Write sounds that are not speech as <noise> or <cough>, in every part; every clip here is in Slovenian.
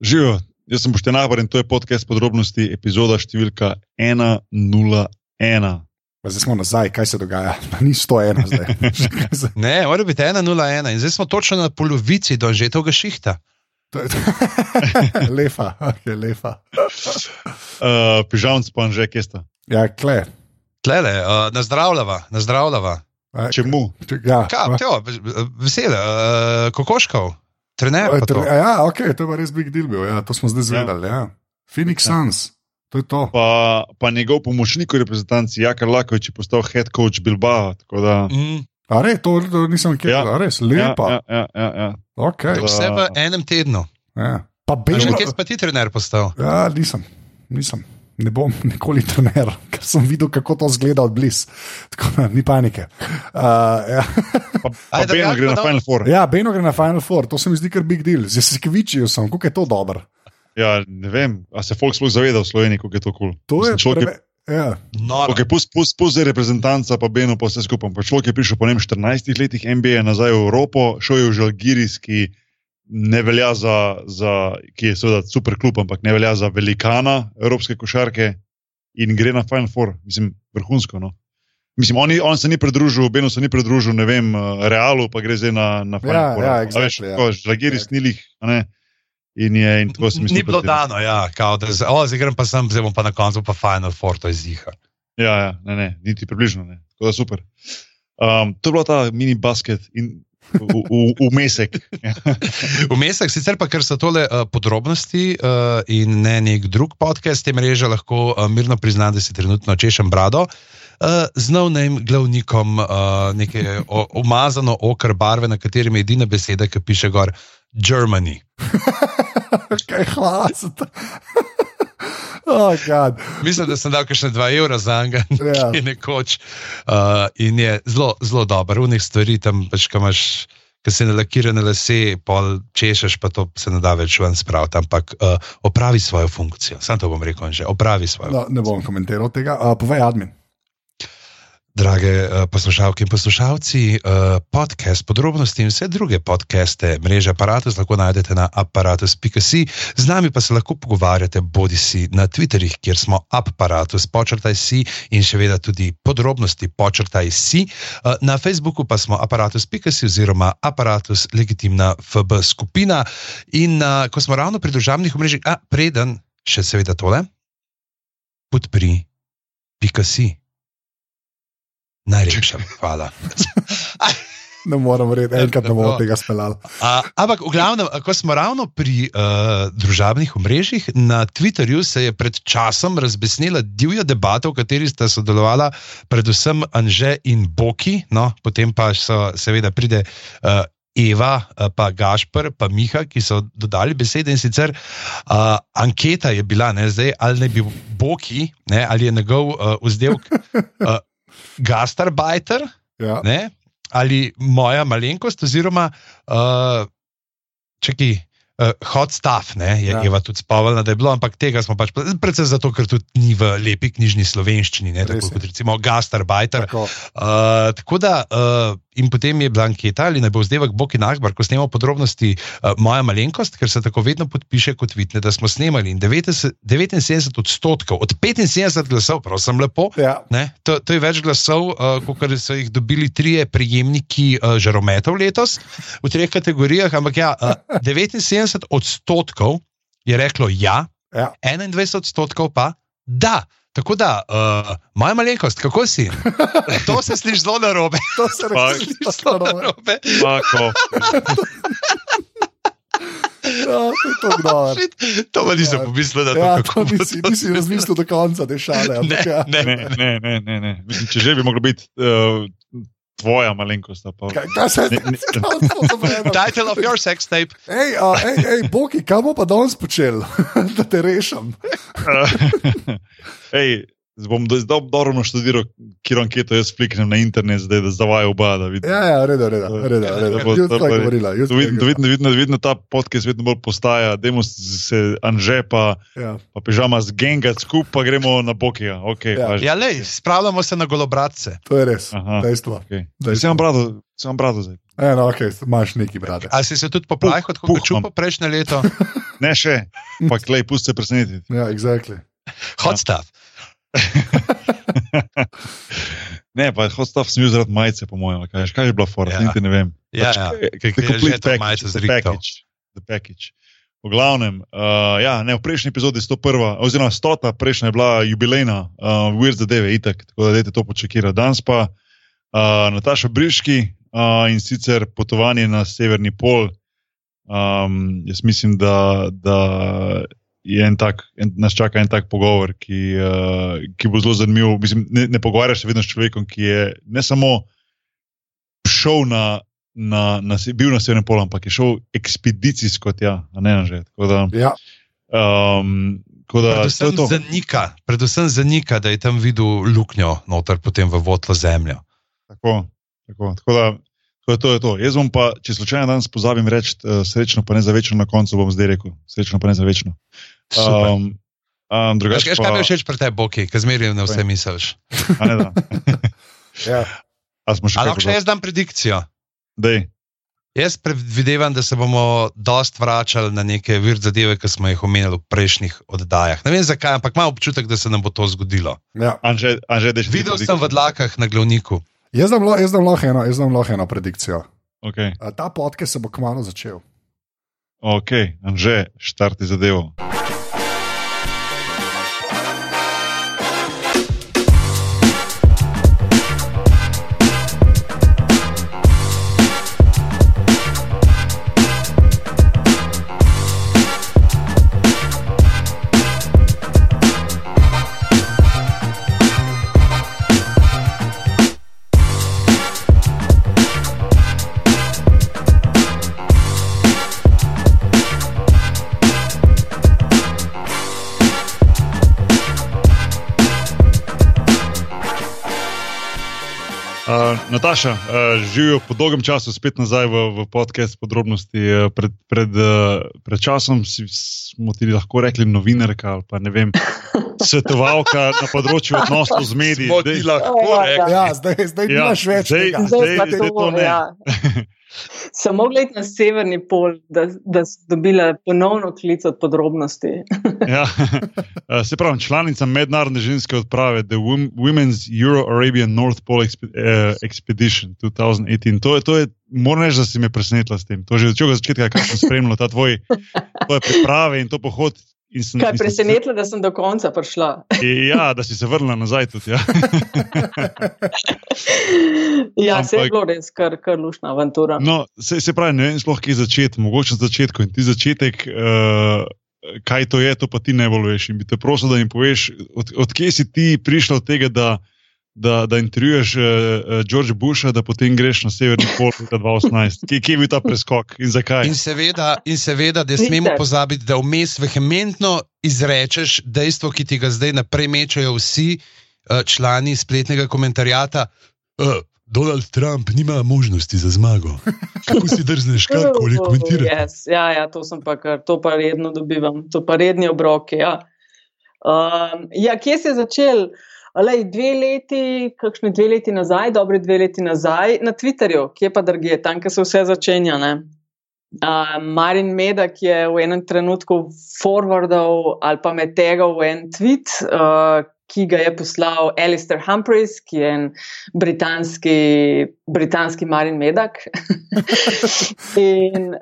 Živijo, jaz sem Boštjan Ahbar in to je podcast podrobnosti, epizoda številka 101. Pa zdaj smo nazaj, kaj se dogaja? <laughs> Pa Ni 101 zdaj. <laughs> Ne, mora biti 1-0-1 in zdaj smo točno na polovici do že tega šihta. <laughs> lefa, okay, lefa. Uh, Pižamc pa že kesta. Ja, kle. Tlele, uh, nazdravljava, nazdravljava. A, Čemu? če- Ja, Kaj, tjo, vesele, uh, kokoškov, trener. Tre- ja, ok, to je pa res big deal bil, ja, to smo zdaj zvedali. Ja. Phoenix Ja. Suns, to je to. Pa, pa njegov pomočnik v reprezentanci, Jakar Lakovič, je postal head coach Bilbao. tako Da, Mm, A res, to, to nisem kjer, Ja. ja. res, ja, lepa. ja, ja, ja, ja. Okay. To- vse v enem tednu. Ja. Pa A Že kje si pa ti trener postal? ja, nisem, nisem. Ne bom <laughs> nikoli trener, ker sem videl, kako to zgleda od blizu. Tako da ni panike. Uh, ja. <laughs> Pa, pa Ajde, Beno gre na no. Final Four. ja, Beno gre na Final Four, to se mi zdi kar big deal. Zdaj se kvičijo sem, kako je to dobro. Ja, ne vem, a se folk sploh zaveda v Sloveniji, kako je to kul. To je človek, preve... ja. No, Okay, pust, pust, pust zdaj reprezentanca, pa Beno, pa vse skupaj. Pa človek je prišel po ne vem, 14 letih NBA nazaj v Evropo, šel je v Žalgiris, ki ne velja za, za ki je seveda super klub, ampak ne velja za velikana evropske košarke in gre na Final Four, mislim, vrhunsko. No. Mislim, on, ni, on se ni pridružil, Beno se ni pridružil, ne vem, eh, Realu, pa gre zdaj na, na Final Ja, Four. ja, A veš, exactly, ja. tako, Žalgiris ni lih, a ne. In, je, in tako se <laughs> mi ni zdi, bilo da- dano, ja, kao, da z- o, zdaj grem pa sem, zdaj bom pa na koncu pa Final Four, to je ziha. Ja, ja ne, ne, niti približno ne. Tako da super. Um, to je bila ta mini basket in umesek. <laughs> Vmesek, sicer pa, ker so tole uh, podrobnosti uh, in ne nek drug podcast te mreže, lahko uh, mirno priznam, da si trenutno češem brado. Uh, z novim glavnikom, uh, neke o, umazano okr barve, na katerem je edina beseda, ki piše gor Germany. <laughs> Kaj hvala za to. Oh, God. Mislim, da sem dal še 2 evra za njega, <laughs> Ja. ki je nekoč. Uh, in je zelo, zelo dober, v njih stvari tam pač, ki imaš. Ki se nalakirane lase, pol češeš, pa to se ne da več ven spraviti, ampak uh, opravi svojo funkcijo. Sam to bom rekel, že opravi svojo. No, ne bom komentiral tega. Uh, povej, admin. Drage uh, poslušalke in poslušalci, uh, podcast podrobnosti in vse druge podcaste mreže Apparatus lahko najdete na aparatus.com. Z nami pa se lahko pogovarjate bodi si na Twitterih, kjer smo apparatus, počrtaj si in še vedno tudi podrobnosti, počrtaj si. Uh, na Facebooku pa smo aparatus.com oziroma aparatus legitimna FB skupina. In ko smo ravno pri družabnih omrežjih, a preden še seveda tole, podpri, pika si. Najlepša hvala. <laughs> Ne morem verjeti, enkrat ne bomo No. tega speljali. Ampak, v glavnem, ko smo ravno pri uh, družabnih omrežjih, na Twitterju se je pred časom razbesnila divja debata, v kateri sta sodelovala predvsem Anže in Boki, no, potem pa so, seveda pride. Uh, Eva, eh, pa Gašpr, pa Miha, ki so dodali besede in sicer uh, anketa je bila, ne, zdaj, ali ne bi Boki, ne, ali je njegov uh, vzdelek uh, gastarbajter, Ja. ne? ali moja malenkost, oziroma uh, čeki. Uh, hot stuff, ne, je ja. Eva tudi spomnila, da je bilo, ampak tega smo pač, predvsem zato, ker tudi ni v lepi knjižni slovenščini, ne, Res tako je. kot recimo Gastarbajter. Tako. Uh, tako da, uh, in potem je bila anketa, ali ne bo vzdevek Boki Nahbar, ko snemamo podrobnosti, uh, moja malenkost, ker se tako vedno podpiše kot vidne, da smo snemali. In 90, 79 odstotkov od 75 glasov, prav sem lepo, Ja. Ne, to, to je več glasov, uh, kot so jih dobili trije prejemniki uh, žarometov letos v treh kategorijah. Ampak ja, uh, 79 odstotkov je reklo ja, Ja. 21 odstotkov pa da. Tako da, uh, moja malenkost, kako si? To se sliši zelo narobe. To se Sliši zelo narobe. Tako. Ja, to je to pa nisem Ja. pomislil, da to Ja, kako to bo nisi, to nisi razmislil do konca, te šale. ampak Ne, ja. ne, Ne, ne, ne, ne, ne. Mislim, če že bi moglo biti uh, tvoja malenkost. Pa, Kaj, kaj se Ne, je? <laughs> Title of your sex tape. Ej, a, ej, ej, Boki, kaj bo pa danes počel, <laughs> da te rešim? <laughs> Ej, bom do- zdaj dobro naštudiral, kjer anketo jaz fliknem na internet, zdaj da zavaja oba. Da vidim. Ja, ja, reda, reda, reda. reda. To bo- to bo- govorila. Da jutro je vidim, da vidim, da vidim, da vidim, da ta podcast vedno bolj postaja, da se Anže pa, Ja. pa pižama z genga skupaj, pa gremo na Bokija. Okay, Ja. pa že. Ja, lej, spravljamo se na golobratce. To je res, Aha. dejstvo. Okay. Dejstvo. Sem brado, sem brado zdaj. E, no, okay, imaš neki brate. A si se tudi poplajal, kot ko čupa imam. prejšnje leto? Ne še, <laughs> pa klej, pusti se presenetiti. Ja, exactly. Hot stuff. <laughs> Ne, pa hot stuff sem bil zaradi majice, po mojem. Kaj, kaj je bila fora, Ja. niti ne vem. Ja, Pač, ja. ker the je že to majico the zrihtal. package, the package. V glavnem, uh, ja, ne, v prejšnji epizodi 101, oziroma 100, prejšnja je bila jubilejna, uh, Weird Zadeve, itak, tako da dajte to počekira. Danes pa uh, Nataša Briški uh, in sicer potovanje na severni pol. Um, jaz mislim, da, da je en tak, en, nas čaka en tak pogovor, ki, uh, ki bo zelo zanimiv. Mislim, ne, ne pogovarjaš se vedno s človekom, ki je ne samo šel na, na, na, bil na severnem polu, ampak je šel ekspedicijsko tja, a ne na že. Tako da, Ja, um, tako da to Predvsem je to. zanika, predvsem zanika, da je tam videl luknjo noter, potem v votlo zemljo. Tako, tako, tako da, tako da to je to. Jaz bom pa, če slučajno danes pozabim reči, uh, srečno pa ne za večno, na koncu bom zdaj rekel, srečno pa ne za večno. Um, um, drugače veš, kaj mi je všeč pri tebi, Boki, ki zmeraj na vse misliš. A ne da. <laughs> ja. A smo še lahko jaz dam predikcijo? Dej. Jaz predvidevam, da se bomo dost vračali na neke vir zadeve, ki smo jih omenjali v prejšnjih oddajah. Ne vem zakaj, ampak imam občutek, da se nam bo to zgodilo. ja. Anže, Anže, Videl sem v dlakah na glavniku. Jaz dam jaz dam lahko eno, jaz dam lahko eno predikcijo. Okay. A, Ta podcast se bo kmalo začel. ok, Anže, štarti zadevo. Uh, Nataša, uh, živijo po dolgem času spet nazaj v, v podcast podrobnosti. Uh, pred, pred, uh, pred časom si, smo ti lahko rekli novinarka ali pa ne vem, svetovalka na področju odnosov z mediji. Smo ti lahko Ja, rekli. Ja, zdaj, zdaj Ja, nimaš več zdaj- tega. zdaj- Zdaj zdaj to ne. Ja. <laughs> Samo gledaj na severni pol, da, da si dobila ponovno klic od podrobnosti. <laughs> Ja. Uh, Se pravi, članica mednarodne ženske odprave, The Wom- Women's Euro-Arabian North Pole uh, Expedition 2018. To je, to je, moram reči, da si me presenetila s tem. To že od začetka, kar sem spremljal, ta tvoj tvoje priprave in to pohod. In sem, Kaj presenetilo, da sem do konca prišla. <laughs> Ja, da si se vrnila nazaj tudi. Ja. <laughs> Ja, se je Ampak- bilo res kar, kar lušna avantura. No, se, se pravi, ne vem, sploh kje začeti, mogoče na začetku. In ti začetek, uh, kaj to je, to pa ti ne veš. In bi te prosil, da mi poveš, od, odkje si ti prišel od tega, da, da, da intervjuješ uh, uh, George Busha, da potem greš na severni pol leta 2018. Kje, kje je bil ta preskok in zakaj? In seveda, in seveda da Vidite. smemo pozabiti, da vmes vehementno izrečeš dejstvo, ki ti ga zdaj naprej mečejo vsi uh, člani spletnega komentarjata. Uh, Donald Trump nima možnosti za zmago. Kako si drzneš karkoli komentirati? <laughs> Yes, ja, ja, to sem pa kar, to pa redno dobivam, to pa redni obroki. Ja. Um, ja, kje se je začel? Lej, dve leti, kakšne dve leti nazaj, dobre dve leti nazaj na Twitterju, kje pa drugje, tam, kjer se vse začenja. ne. Uh, Marin Medak je v enem trenutku forwardal ali pa me tegal v en tweet, uh, ki ga je poslal Alistair Humphreys, ki je en britanski, britanski Marin Medak. <laughs> in,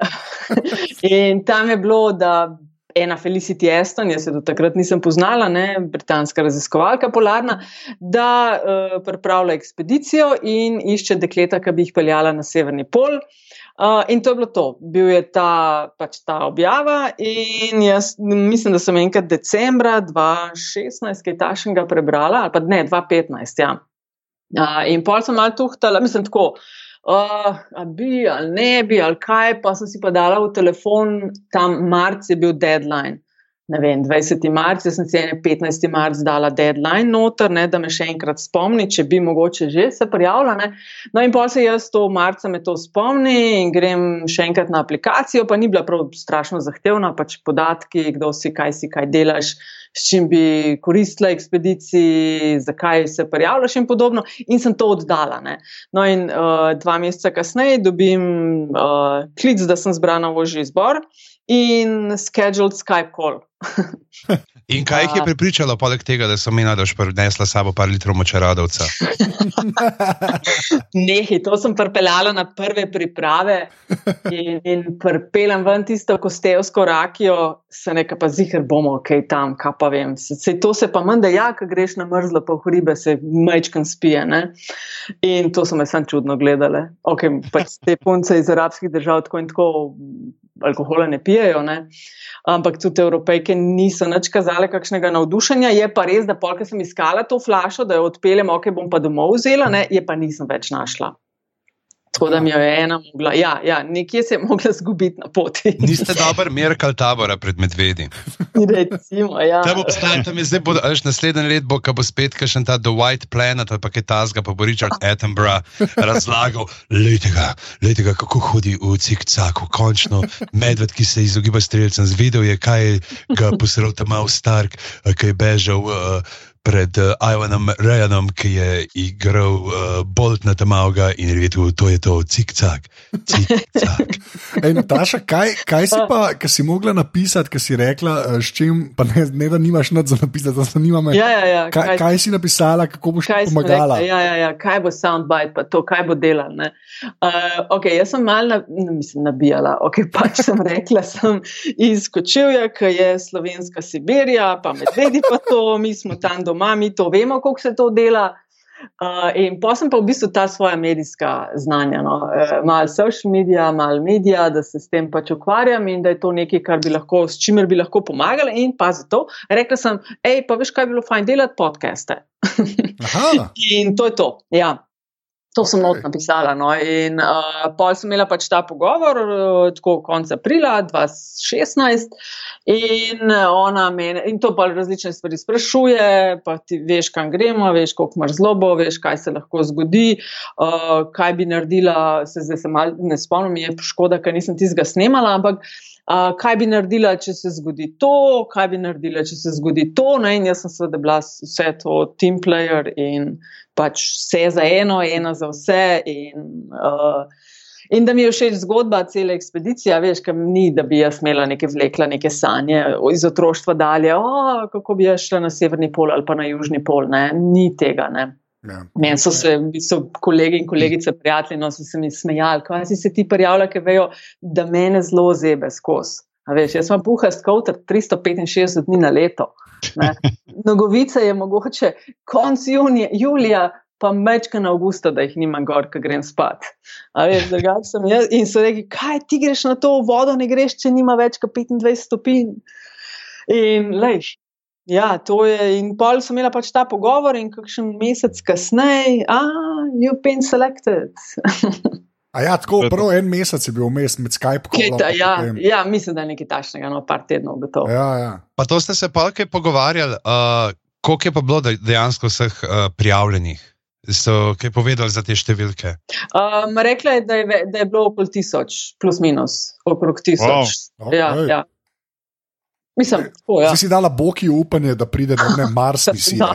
<laughs> in tam je bilo, da ena Felicity Aston, jaz se do takrat nisem poznala, ne, britanska raziskovalka polarna, da uh, pripravlja ekspedicijo in išče dekleta, ki bi jih peljala na severni pol. Uh, in to je bilo to. Bil je ta, pač ta objava, in jaz mislim, da sem enkrat decembra 2016 kaj tašnega prebrala, ali pa ne, 2015. Ja. Uh, in pol sem malo tuhtala, mislim tako. Uh, a bi ali ne bi ali kaj, pa sem si pa dala v telefon, tam marc je bil deadline. Ne vem, 20. marc, jaz sem si 15. marc dala deadline noter, ne, da me še enkrat spomni, če bi mogoče že se prijavila. Ne. No, in pa se jaz to marca me to spomni in grem še enkrat na aplikacijo, pa ni bila prav strašno zahtevna, pač podatki, kdo si, kaj si, kaj delaš, s čim bi koristila ekspediciji, zakaj se prijavljaš in podobno. In sem to oddala. Ne. No, in uh, dva meseca kasneje dobim uh, klic, da sem zbrana v ožji izbor. in scheduled Skype call. In kaj jih je pripričalo, poleg tega, da so mi nadoš prinesla sabo par litrov močeradovca? <laughs> Nehi, to sem pripeljala na prve priprave in, in pripeljem ven tisto kostevsko rakijo, se nekaj pa zihar bomo, kaj okay, tam, kaj pa vem. Se, se, to se pa menda, ja, ko greš na mrzlo, pa v hribe se majčkan spije. Ne? In to so me sam čudno gledale. Okay, pač te punce iz arabskih držav tako in tako alkohola ne pijejo. Ne? ampak tudi evropejke niso nič kazale kakšnega navdušenja. Je pa res, da polk sem iskala to flašo, da jo odpeljem, ok, bom pa domov vzela, ne, je pa nisem več našla. Tako da mi je ena mogla, ja, ja, nekje se je mogla zgubiti na poti. Niste dober merkal tabora pred medvedi. Recimo, ja. Tam obstaja, tam je zdaj, bo, až naslednji let bo, ko bo spet še ta The White Planet ali pa kaj tasga, pa bo Richard Attenborough razlagal, lejtega, lejtega, kako hodi v cik-caku, končno medved, ki se izogiba streljcem, zvidel je, kaj ga posrl tam mal Stark, ki je bežal. Uh, pred uh, Ivanom Rejanom, ki je igral uh, Bolt na Tamauga in rekel, to je to, cik-cak. cik-cak. <laughs> Nataša, kaj, kaj si pa, ki si mogla napisati, ki si rekla, uh, s čim, pa ne, ne da nimaš nič za napisati, da se nima me. Ja, ja, ja, kaj, kaj, kaj si napisala, kako boš kaj pomagala? Rekla, ja, ja, ja, kaj bo soundbite, pa to, kaj bo delal. Uh, okay, jaz sem malo, na, mislim, nabijala, ok, pač sem <laughs> rekla, sem izkočil, ki je slovenska Sibirija, pa medvedi pa to, mi smo tam doma doma, mi to vemo, kako se to dela. Uh, in pa sem pa v bistvu ta svoja medijska znanja, no. uh, malo social medija, malo medija, da se s tem pač ukvarjam in da je to nekaj, kar bi lahko, s čimer bi lahko pomagala. In pa zato rekla sem, hej, pa veš, kaj bi bilo fajn delati podcaste. <laughs> in to je to. Ja. To sem not napisala. No. In uh, pol sem imela pač ta pogovor, uh, tako konec aprila 2016, in ona me, in to pa različne stvari sprašuje, pa ti veš, kam gremo, veš, koliko imaš zlobo, veš, kaj se lahko zgodi, uh, kaj bi naredila, se zdaj se mal ne spomnim, je škoda, ker nisem tizga snemala, ampak. Uh, kaj bi naredila, če se zgodi to, kaj bi naredila, če se zgodi to. Ne? In jaz sem seveda bila vse to team player in pač vse za eno, ena za vse. In, uh, in da mi je všeč zgodba, cela ekspedicija, veš, kam ni, da bi jaz imela neke vlekla, neke sanje iz otroštva dalje, oh, kako bi jaz šla na severni pol ali pa na južni pol. Ne? Ni tega. Ne? Ja. Meni so se so kolegi in kolegice, prijatelji, no, so se mi smejali, kaj si se ti prijavlja, ki vejo, da mene zelo zebe skozi. Veš, jaz sem puhast kauter 365 dni na leto. Nogovice je mogoče konc junija, julija, pa mečka na avgusta, da jih nimam gor, ko grem spat. Veš, in so rekli, kaj ti greš na to vodo, ne greš, če nima več kot 25 stopinj. In lejš, Ja, to je. In pol sem imela pač ta pogovor, in kakšen mesec kasneje, ah, you've been selected. <laughs> A ja, tako prvo en mesec je bil vmes med Skype-om. Ja, ja, mislim, da je nekaj tašnega, no, par tednov gotovo. Ja, ja. Pa to ste se pa kaj pogovarjali, uh, koliko je pa bilo dejansko vseh uh, prijavljenih? So kaj povedali za te številke? Um, rekla je, da je, da je bilo okoli tisoč, plus minus, okrog tisoč. Wow. Ja, okay. ja. Mislim, tako, ja. Si dala boki upanje, da pride do ne Mars misije.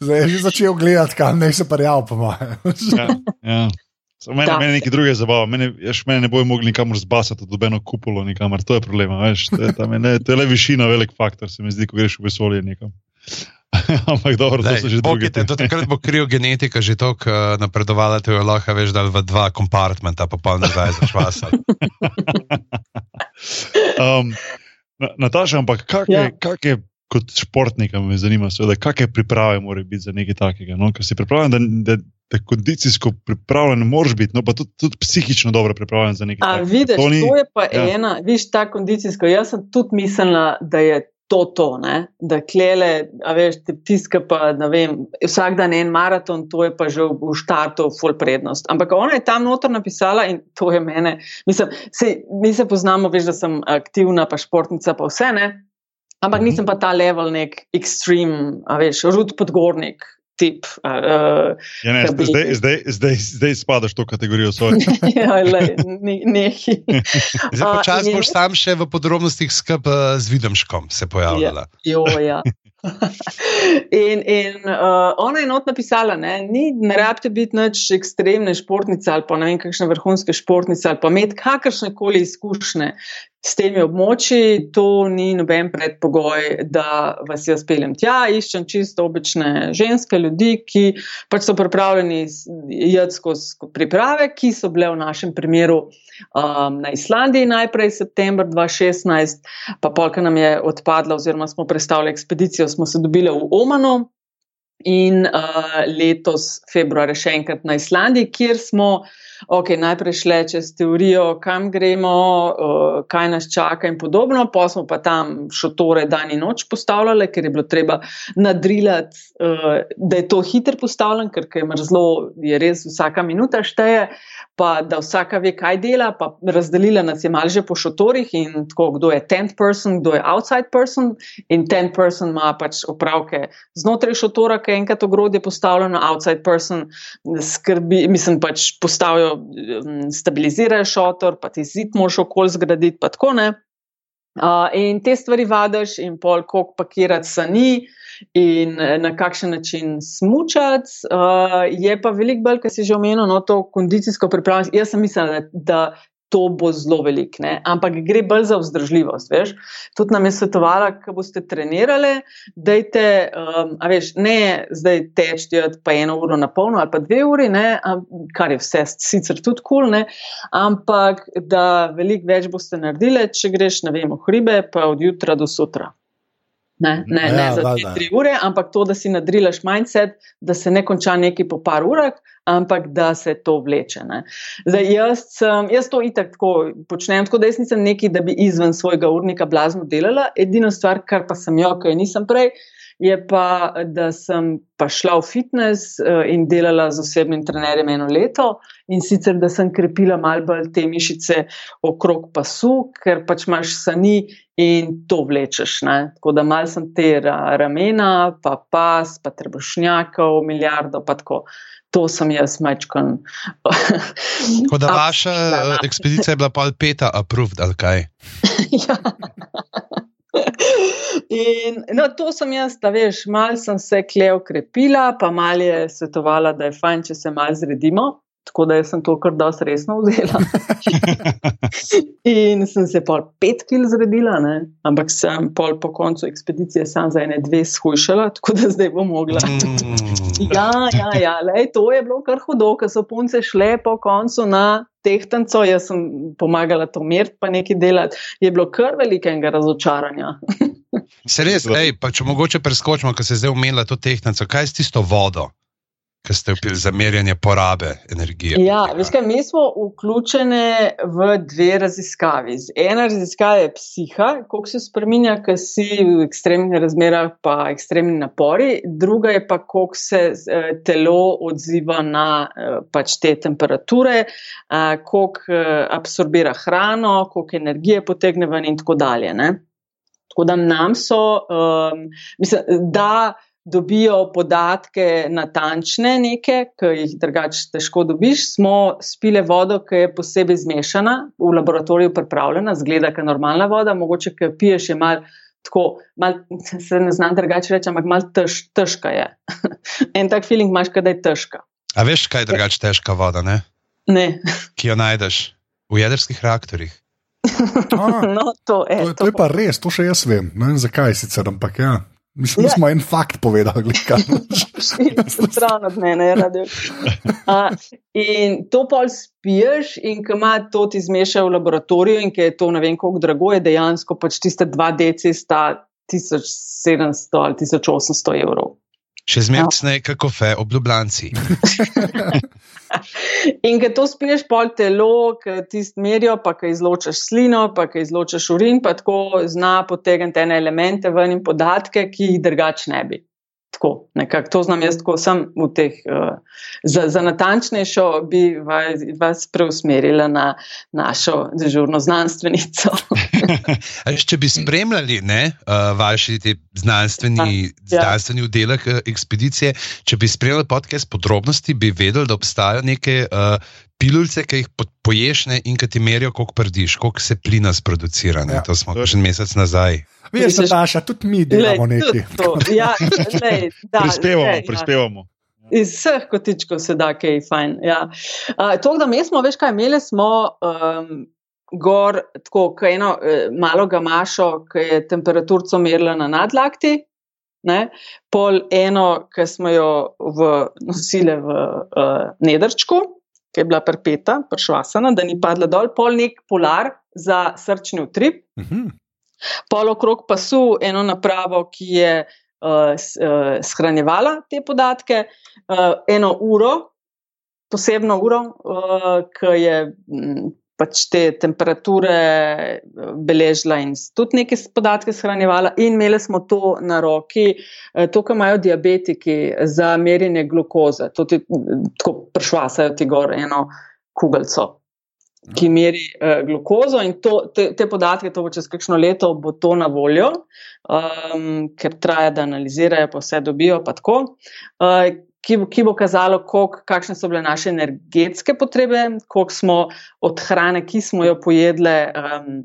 zdaj je že začel gledati, kam naj se parjal po moje. ja, ja. Mene, mene nekaj drugega zabava, mene, mene ne bojo mogli nikamor zbasati, da dobeno kupolo nikamor, to je problem. To je, tam, ne, to je le višina, velik faktor, se mi zdi, ko greš v vesolje nekam. <laughs> Ampak dobro, to so že druge. Do takrat bo krijo genetika že tako uh, napredovala, da je lahko veš, da v dva kompartmenta, pa pa ne zdaj za švasa. <laughs> um, Nataša, ampak kak je, ja. kak je kot športnika, me zanima, seveda, kakšne priprave mora biti za nekaj takega? No? Ker si pripravljen, da, da, da kondicijsko pripravljen moraš biti, no pa tudi, tudi psihično dobro pripravljen za nekaj takega. Vidiš, to, ni, to je pa ja. ena, viš ta kondicijsko. Jaz sem tudi mislila, da je to, to ne? da klele, a veš, tiska pa, ne vem, vsak dan en maraton, to je pa že v, v štartu full prednost. Ampak ona je tam notor napisala in to je mene. Mislim, se, mi se poznamo, veš, da sem aktivna, pa športnica, pa vse ne. Ampak mhm. nisem pa ta level nek extreme, a veš, rud podgornik, tip. Uh, ja, ne, bi... zdaj, zdaj, zdaj, zdaj spadaš v to kategorijo svojega. <laughs> ja, ne, nehi. Zdaj počasi boš tam še v podrobnostih skupaj z Videmškom se pojavljala. Ja, jo, ja. <laughs> in in uh, ona je not napisala, da ne rabite biti nič ekstremne športnice ali pa ne vem, kakšne vrhunske športnice ali pa imeti kakršne koli izkušnje s temi območji, to ni noben predpogoj, da vas jaz peljem tja. Iščem čisto obične ženske ljudi, ki pač so pripravljeni jeti skozi priprave, ki so bile v našem primeru um, na Islandiji najprej september 2016, pa polka nam je odpadla, oziroma smo predstavili ekspedicijo, smo se dobili v Omanu. In uh, letos, februar, še enkrat na Islandiji, kjer smo uh, ok, najprej šle čez teorijo, kam gremo, uh, kaj nas čaka in podobno, pa smo pa tam šotore dan in noč postavljali, ker je bilo treba nadrilati, uh, da je to hiter postavljen, ker je mrzlo, je res vsaka minuta šteje pa da vsaka ve, kaj dela, pa razdelila nas je malo že po šotorih in tako, kdo je tent person, kdo je outside person. In tent person ima pač opravke znotraj šotora, ki je enkrat ogrodje postavljeno, outside person skrbi, mislim pač postavijo, mm, stabilizirajo šotor, pa ti zid moš okol zgraditi, pa tako ne. Uh, in te stvari vadiš, in pol, koliko pakirati sani, in eh, na kakšen način smučati. Uh, je pa veliko bolj, kar si že omenil, no, to kondicijsko pripravljenost. Jaz sem mislil, da, da to bo zelo velik, ne? ampak gre bolj za vzdržljivost. Veš? Tudi nam je svetovala, ko boste trenirali, da je um, ne zdaj teči pa eno uro na polno ali pa dve uri, ne? kar je vse sicer tudi kul, cool, ampak da veliko več boste naredili, če greš, ne vem, v hribe, pa od jutra do sutra. Ne, ne, ja, ne za dve, tri ure, ampak to, da si nadrilaš mindset, da se ne konča nekaj po par urah, ampak da se to vleče. Zdaj, jaz, jaz to itak tako počnem, tako da jaz nisem neki, da bi izven svojega urnika blazno delala. Edina stvar, kar pa sem jo, kaj nisem prej, je pa, da sem pa šla v fitness uh, in delala z osebnim trenerjem eno leto, in sicer da sem krepila malo bolj te mišice okrog pasu, ker pač imaš sani in to vlečeš. Ne? Tako da mal sem te ramena, pa pas, pa trebušnjakov, milijardo, pa tako. To sem jaz, majčkon. <laughs> <laughs> Tako da vaša ekspedicija je bila pa peta, approved ali kaj? <laughs> ja. In no, to sem jaz, da veš, malo sem se klev krepila, pa malo je svetovala, da je fajn, če se malo zredimo. Tako da sem to kar dosti resno vzela. <laughs> in sem se pol pet kil zredila, ne? ampak sem pol po koncu ekspedicije sam za ene dve shujšala, tako da zdaj bom mogla. Mm. ja, ja, ja, lej, to je bilo kar hudo, ker so punce šle po koncu na tehtanco, jaz sem pomagala to meriti, pa nekaj delati. Je bilo kar velikega razočaranja. <laughs> se res, ej, pa če mogoče preskočimo, ker se zdaj umela to tehtanco, kaj s tisto vodo? ki ste upili za merjanje porabe energije. Ja, veš kaj, mi smo vključeni v dve raziskavi. Ena raziskava je psiha, koliko se spremenja, ker si v ekstremnih razmerah, pa ekstremni napori, druga je pa, koliko se eh, telo odziva na eh, pač te temperature, eh, koliko absorbira hrano, koliko energije potegne ven in tako dalje. Ne? Tako da nam so, um, mislim, da dobijo podatke natančne, neke, ki jih drugače težko dobiš. Smo spile vodo, ki je posebej zmešana, v laboratoriju pripravljena, zgleda, kot normalna voda, mogoče, ki jo piješ, je mal. Tako, mal, se ne znam drugače reči, ampak malo tež, težka je. <laughs> en tak feeling imaš, da je težka. A veš, kaj je drugače težka voda? Ne? ne. Ki jo najdeš v jedrskih reaktorjih. <laughs> no, to, je, to, to je pa res, to še jaz vem. Ne vem zakaj sicer, ampak ja. Mislim, da ja. smo en fakt povedali, kaj <laughs> je to. Stran od mene, rade. In to pol spiješ, in ko ima to ti zmeša v laboratoriju, in ker je to ne vem, koliko drago, je dejansko pač tiste dva deci sta 1700 ali 1800 evrov. Še zmeraj ja. snega kafe, obljubljanci. <laughs> In ko to spiješ pol telo, ki ti merijo, pa ki izločaš slino, pa ki izločaš urin, pa tako zna potegniti ene elemente ven in podatke, ki jih drugače ne bi. Tako, nekako to znam jaz, ko sem v teh. Uh, za, za natančnejšo bi vas, vas preusmerila na našo dežurno znanstvenico. <laughs> Če bi spremljali ne, uh, vaš znanstveni, ja. znanstveni oddelek uh, ekspedicije, če bi spremljali podcast podrobnosti, bi vedeli, da obstajajo neke uh, pilulce, ki jih po- poješ ne, in ki ti merijo, koliko prdiš, koliko se plina sproducira. Ne, Ja. ja. To smo To je- en mesec nazaj. Veš, Nataša, tudi mi delamo tudi nekaj. Ja, lej, da, Prispevamo, lej, ja. prispevamo. Iz vseh kotičkov se da, kaj je fajn. Ja. Uh, to, da mi smo, veš kaj, imeli smo um, gor tako, ko eno uh, malo gamašo, ki je temperaturico merila na nadlakti, ne? pol eno, ki smo jo v, nosili v uh, nedrčku, ki je bila perpeta, pršvasana, da ni padla dol, pol nek polar za srčni utrip Mhm. Pol okrog pasu eno napravo, ki je uh, shranjevala te podatke, uh, eno uro, posebno uro, uh, ki je m, pač te temperature beležila in tudi neke podatke shranjevala, in imeli smo to na roki, uh, to, kar imajo diabetiki za merjenje glukoze. To ti mm, tako pršvasajo ti gor eno kugalco. Ki meri uh, glukozo, in to, te, te podatke, to bo čez kakšno leto, bo to na voljo, um, ker traja, da analizirajo, pa vse dobijo. Pa tako, uh, ki, bo, ki bo kazalo, kolik, kakšne so bile naše energetske potrebe, koliko smo od hrane, ki smo jo pojedli, um,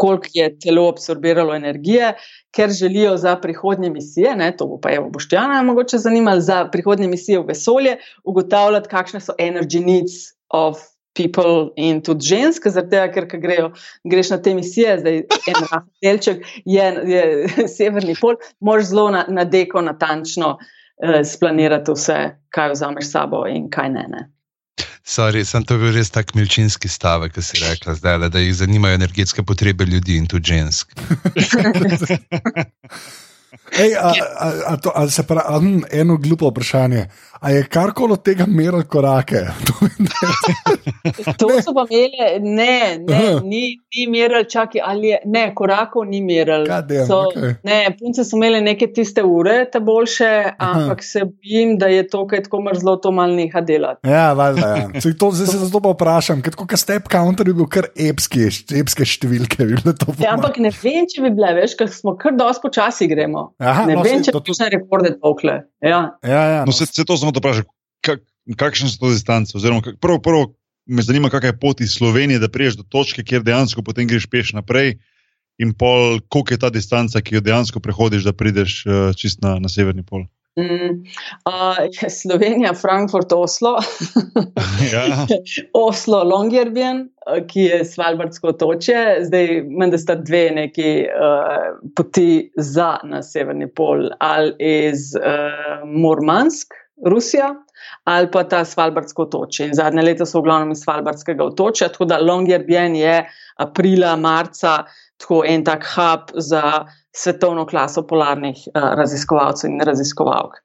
koliko je telo absorbiralo energije, ker želijo za prihodnje misije, ne, to bo pa Evo Boštjana mogoče zanimalo, za prihodnje misije v vesolje, ugotavljati, kakšne so energy needs of. People in tudi ženske, zaradi tega, ker ko grejo, greš na te misije, zdaj en delček je, je <laughs> severni pol, moraš zelo na, na deko natančno eh, splanirati vse, kaj vzameš s sabo in kaj ne. ne. Sorry, sem to bil res tak milčinski stavek, ki si rekla, zdaj, da jih zanimajo energetske potrebe ljudi in tudi žensk. <laughs> Ej, a, a, a to, a se pravi, hm, eno glupo vprašanje. A je karkoli od tega merilo korake? <laughs> To To so pa imeli, ne, ne Aha. ni, ni merili, čakaj, ali je, ne, korakov ni merili. God damn, So- okej. Ne, punce so imele neke tiste ure, te boljše, ampak se bojim, da je to, kaj tako mrzlo, to mal neha delati. Ja, valjda. Ja. Saj To, zdaj se zato pa vprašam, ker kot step counter je bil kar epski, epske številke. to Ja, ampak ne vem, če bi bile, veš, ker smo kar dosti počasi gremo. Aha, ne no, vem, saj če to bi tudi- še rekorde tokle. Ja. Ja, ja, No, se, se to samo da vprašam, kak, kakšne so to distance? Oziroma, kak, prvo, prvo me zanima, kakšna je pot iz Slovenije, da priješ do točke, kjer dejansko potem greš peš naprej. In pol, koliko je ta distanca, ki jo dejansko prehodiš, da prideš uh, čist na, na severni pol. Mm, uh, Slovenija, Frankfurt, Oslo. <laughs> Ja. <laughs> Oslo, Longyearbyen, eh, ki je Svalbardsko otočje, zdaj menda sta dve neki uh, poti za na severni pol, ali iz uh, Murmansk, Rusija, ali pa ta Svalbardsko otočje. In zadnje leta so v glavnem iz Svalbardskega otočja, tako da Longyearbyen je aprila, marca, tako en tak hub za svetovno klaso polarnih uh, raziskovalcev in raziskovalk.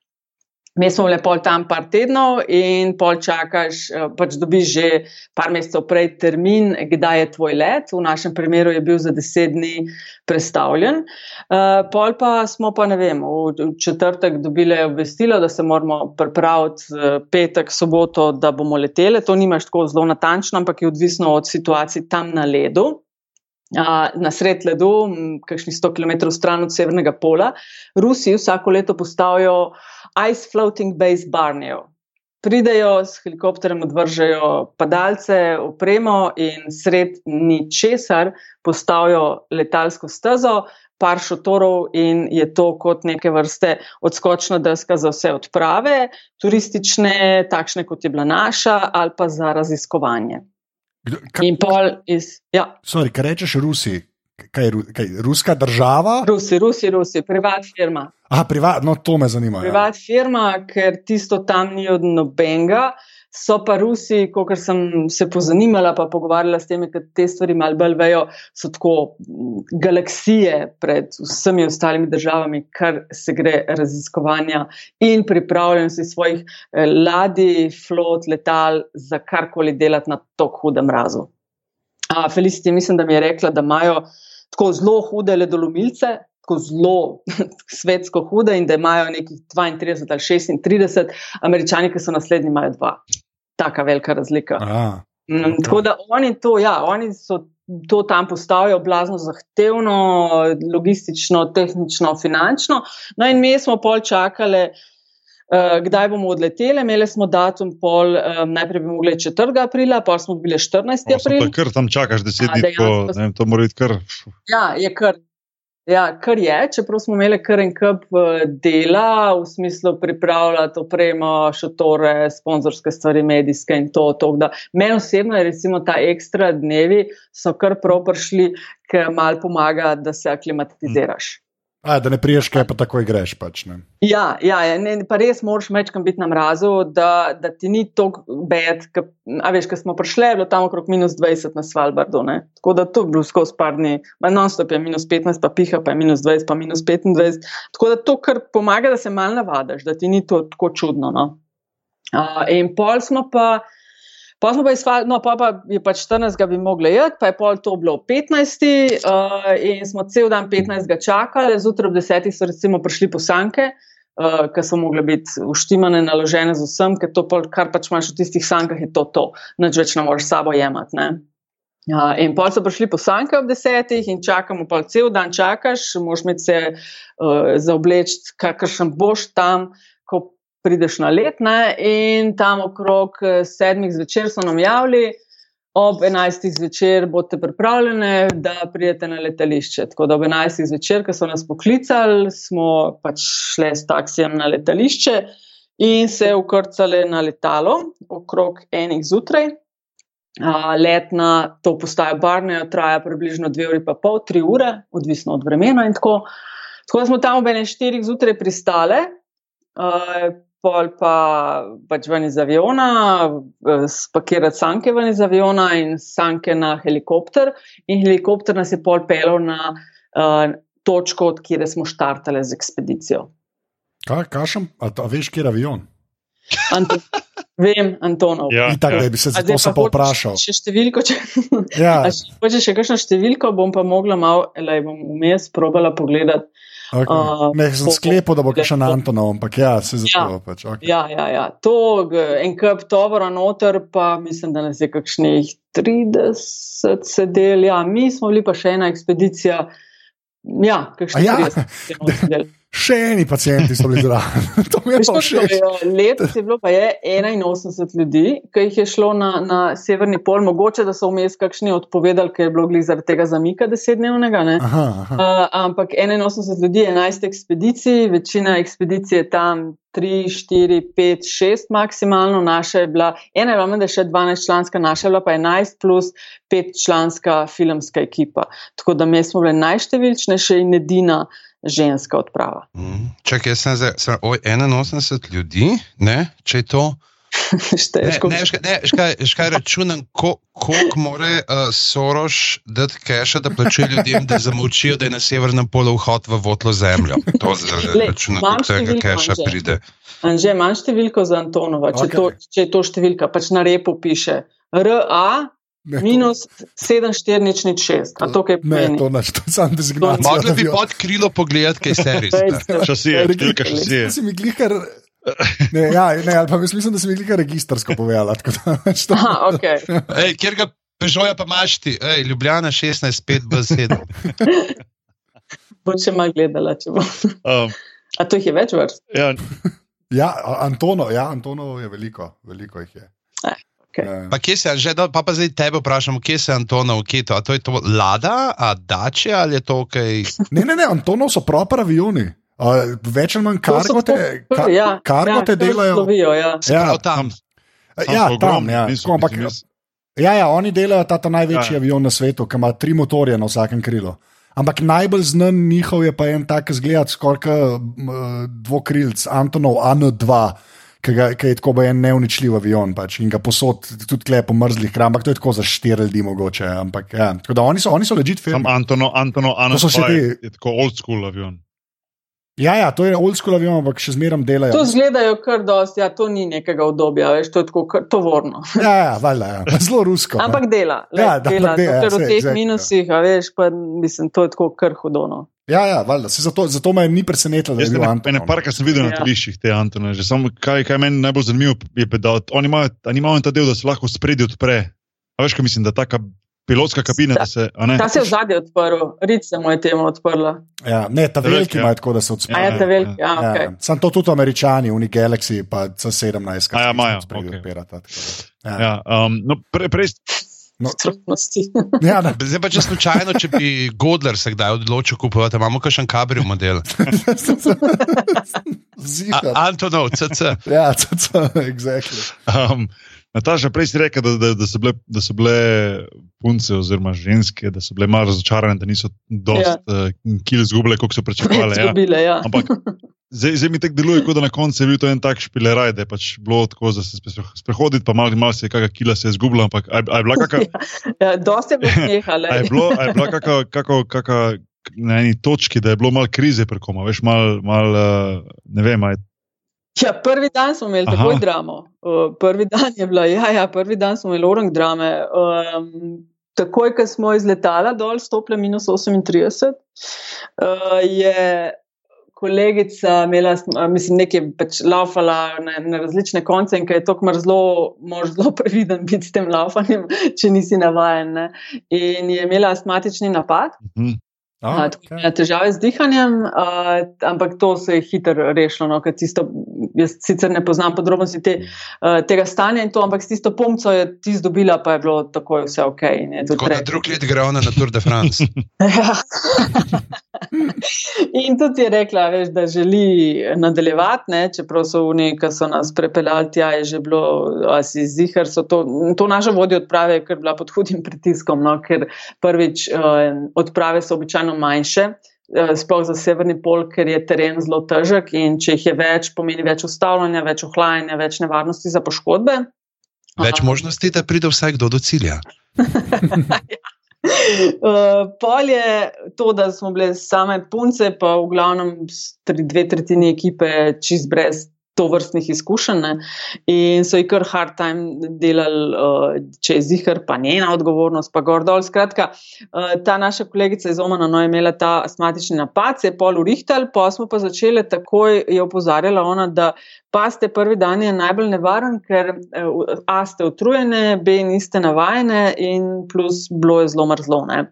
Mi smo bili pol tam par tednov in pol čakaš, eh, pač dobiš že par mesecev prej termin, kdaj je tvoj let. V našem primeru je bil za deset dni predstavljen. Uh, pol pa smo pa, ne vem, v, četrtek dobili obvestilo, da se moramo pripraviti uh, petek, soboto, da bomo leteli. To nimaš tako zelo natančno, ampak je odvisno od situacij tam na ledu. Na sred ledu, m, kakšnih 100 km stran od severnega pola, Rusi vsako leto postavijo ice floating base barnijev. Pridejo s helikopterjem, odvržejo padalce, opremo in sred ničesar postavijo letalsko stezo, par šotorov in je to kot neke vrste odskočna deska za vse odprave, turistične, takšne kot je bila naša, ali pa za raziskovanje. In pol iz, ja, Sorry, kaj rečeš Rusi? Kaj je kaj, ruska država? Rusi, Rusi, Rusi, privat firma. Aha, privat, no, to me zanima. Ja. privat firma, ker tisto tam ni od nobenega. So pa Rusi, kot sem se pozanimala, pa pogovarjala s temi, ki te stvari malo bolj vejo, so tako mm, galaksije pred vsemi ostalimi državami, kar se gre raziskovanja in pripravljenosti svojih eh, ladij, flot, letal za karkoli delati na tako hudem mrazu. A, Felicity, mislim, da mi je rekla, da imajo tako zelo hude ledolomilce, tako zelo <laughs> svetsko hude in da imajo nekih 32 ali 36, američani, ki so naslednji, imajo dva. Taka velika razlika. Aha. Mm, Tako da oni to, ja, oni so to tam postavijo blazno zahtevno, logistično, tehnično, finančno. No in mi smo pol čakali. uh, kdaj bomo odleteli. Imeli smo datum, pol, um, najprej bi mogli 4. aprila, pa smo bili 14. O, april. super, Kar tam čakaš deset A, dni, tako, ne vem, to mora biti kar. Ja, je kar. Ja, kar je, čeprav smo imeli kar en kup eh, dela, v smislu pripravljati opremo, šotore, sponzorske stvari, medijske in to. to da. Meni osebno je recimo ta ekstra dnevi so kar prav prišli, ker mal pomaga, da se aklimatiziraš. A, da ne priješ, kaj pa takoj greš. Pač, ne. Ja, ja, ja ne, pa res moraš mečkam biti na mrazu, da, da ti ni tako bed. ke- A veš, ko smo prišli, je bilo tam okrog minus 20 na Svalbardu. Ne? Tako da to je bilo skozi par dni, non-stop je minus 15, pa piha, pa je minus 20, pa minus 25. Tako da to kar pomaga, da se mal navadiš, da ti ni to tako čudno. No? Uh, in pol smo pa. Pa smo pa izvali, no, pa, pa je pač 14. bi mogli jeti, pa je pol to bilo 15. Uh, in smo cel dan 15. čakali, zjutraj ob 10. so recimo prišli poslanke, uh, ki so mogle biti uštimane, naložene z vsem, ker to, pol, kar pač imaš v tistih sankah, je to to, nič več ne moreš sabo jemati. ne. Uh, in pol so prišli poslanke ob desetih in čakamo, pol cel dan čakaš, moš imeti se uh, zaobleči, kakršen boš tam, prideš na let. Ne? In tam okrog eh, sedmih zvečer so nam javili, ob enajstih zvečer boste pripravljeni, da pridete na letališče. Tako da ob enajstih zvečer, ko so nas poklicali, smo pač šli s taksijem na letališče in se ukrcali na letalo okrog enih zjutraj. Let na to postajo Barnejo traja približno dve uri, pa pol, tri ure, odvisno od vremena. in Tako. tako da smo tam ob enem štirih zjutraj pristale, uh, pol pa pač ven iz aviona, eh, spakirati sanke ven iz aviona in sanke na helikopter. In helikopter nas je pol pelil na uh, točko, od kjer smo štartali z ekspedicijo. Kaj, kašem, a, to, a veš, kje je avion? Anton, vem, Antonov. Ja, Itak, ja. da bi se za to se pa hočeš vprašal. Še številko, če, Ja, če hočeš še kakšno številko, bom pa mogla malo, elej, bom vmes probala pogledati. Okay. a, ne, sem sklepal, da bo še na Antonov, ampak ja, se za Ja. to. Pač, okay. Ja, ja, ja. To, en kup tovora noter, pa mislim, da nas je kakšnih 30 sedel. Ja, mi smo bili pa še ena ekspedicija. Ja, kakšnih ja? 30 je noter sedel. <laughs> Še eni pacijenti so bili zraven. <laughs> to mi je pa koliko všeč. je, Letos je bilo pa je 81 ljudi, ki jih je šlo na, na severni pol, mogoče da so vmes kakšni odpovedali, ker je bilo glih zaradi tega zamika desetdnevnega. ne. Aha, aha. Uh, ampak 81 ljudi, 11 ekspedicij, večina ekspedicij je tam 3, 4, 5, 6 maksimalno, naša je bila, ena je bila menda še 12 članska, naša je bila pa 11 plus 5 članska filmska ekipa. Tako da mi smo bili najštevilčnejša in edina ženska odprava. Mm. Čakaj, jaz sem zdaj, sem, oj, 81 ljudi, ne, če je to. <laughs> Ne, Šteješ, ne, ne, veš kaj, veš kaj računam, ko- koliko more uh, Soroš dati keša, da plačuje ljudem, da zamolčijo, da je na severnem polu vhod v votlo zemljo. To računam, koliko tega keša Anže. pride. Anže, imam številko za Antonova, če, okay. to, če je to številka, pač na repu piše RA Ne, to- minus 7406. A to kaj Ne, pomeni? to naš, to je sam designacija. Mogli bi pod krilo pogledati, kaj se res. Pejte. Šasije, številka šasije. Si mi glihar. Ne, ja, ne, ali pa mislim, da si mi glihar registrsko povedala. tako da to- Aha, okay. Ej, kjer ga Pežoja pa imaš ti, Ej, Ljubljana 16, 5 B7. Bo še malo gledala, če bo. Um, A to jih je več vrst? ja, Ja, A- Antonov, ja, Antonov je veliko, veliko jih je. okej. Ja. Pa kje se, že, da, pa, pa zdaj tebe vprašam, kje se Antonov, kje je to? A to je to Lada, a Dače ali je to kaj? Ne, ne, ne, Antonov so proper avioni. Uh, več ali manj kargo te, to- ka, ja, kargo ja, te delajo. Slovijo, ja. Ja, Prav tam. ja, tam, ja. niso, ampak, ja, ja, oni delajo ta, ta največji Ja. ja. avion na svetu, ki ima tri motorje na vsakem krilu. Ampak najbolj znan njihov je pa en tak, zgled, skoraj dvokrilc, Antonov AN2, ki, je tako bo en neuničljiv avion pač, in ga posod tudi klepo mrzlih kram, ampak to je tako za štiri ljudi mogoče. Ampak, ja, tako da oni so, oni so ležit Sam film. Antono, Antono, Anno, To so ti- je tako old school avion. Ja, ja, to je old school avion, ampak še zmeram delajo. To zgledajo kar dosti, ja, to ni nekega obdobja, veš, to je tako kar tovorno. <laughs> Ja, ja, valjda, ja. zelo rusko. ne. Ampak dela, le, Ja, da, dela, ampak dela, ker ja, v saj, teh exactly, minusih, a veš, pa mislim, to je tako kar hudono. Ja, ja, valjda. Zato, zato me ni presenetilo, da je Jaz bil ne, Anton. ne parka sem videl na Ja. tališčih te Antone. Že samo, kaj, kaj meni najbolj zanimivo je, da oni imajo, oni imajo ta del, da se lahko spredi odpre. A veš, kaj mislim, da taka pilotska kabina, da se. a ne? Ta se je v zadnji odprl, rič se mu je temu odprla. Ja, ne, ta Ta veliki, veliki ja. imajo tako, da se A odsprejo. je Ja, ta veliki, ja, Ja, ok. Sam to tudi američani, v Galaxy, pa C17, A ja, imajo, spredi ok. odpirata. tako da, Ja. Ja, um, no, pre, prej, No, Strpnosti. ja. <laughs> Zdaj pa če slučajno, če bi Godler se kdaj odločil kupovati, imamo kakšen kabri model. <laughs> Zihar. A, Antonov, CC. Ja, to je exactly. um, Nataša, prej si rekel, da, da, da, so bile, da so bile punce oziroma ženske, da so bile malo razočarane, da niso dosti Ja. ja. uh, kil izgubile, kot so pričakovali. Ja. Izgubile, ja. Ampak <laughs> zdaj, zdaj mi tako deluje, kot da na koncu je bil to en tak špileraj, da je pač bilo tako, da se spre- sprehoditi, pa malo mal se je kakšna kila se je izgubila. Ampak a, je- a je bila kakšna. <laughs> ja dosti je bilo smeha. <laughs> A je bilo, a je bila kakšna, kakšna, kakšna na eni točki, da je bilo malo krize pri koma, veš, malo, mal, uh, ne vem, a je Ja, prvi dan smo imeli Aha. takoj dramo. Uh, prvi dan je bila, ja, ja, prvi dan smo imeli orang drame. Um, takoj, ko smo iz letala dol, stopile minus 38, uh, je kolegica imela, mislim, nekaj pač laufala na, na različne konce in ker je to mrzlo, moraš zelo <laughs> previden biti s tem laufanjem, če nisi navajen. Ne. In je imela astmatični napad. hm, A, tako da je težave z dihanjem, uh, ampak to se je hitro rešilo. No, ker tisto, jaz sicer ne poznam podrobnosti te, uh, tega stanja, in to, ampak s tisto pomco je ti zdobila, pa je bilo takoj vse ok. Tako da drug let gre ona na Tour de France. <laughs> Ja. In tudi je rekla, veš, da želi nadaljevati, ne, čeprav so oni, ki so nas prepeljali tja, je že bilo, a si zihar, so to, to naša vodja odprave, ker je bila pod hudim pritiskom, no, ker prvič eh, odprave so običajno manjše. Eh, Sploh za severni pol, ker je teren zelo težek, in če jih je več, pomeni več ustavljanja, več ohlajanja, več nevarnosti za poškodbe. Več možnosti, da pride vsaj kdo do cilja. Uh, <laughs> pol je to, da smo bile same punce, pa v glavnem tri, dve tretjini ekipe čist brez to vrstnih izkušenj. Ne. In so jih kar hard time delali, uh, če je zihar, pa njena odgovornost, pa gor dol. Skratka, uh, ta naša kolegica iz Omana no, je imela ta astmatični napad, se je pol urihtal, pa smo pa začeli takoj, je opozarjala ona, da paste prvi dan je najbolj nevaren, ker eh, A ste utrujene, B niste navajene in plus bilo je zelo mrzlo. Ne.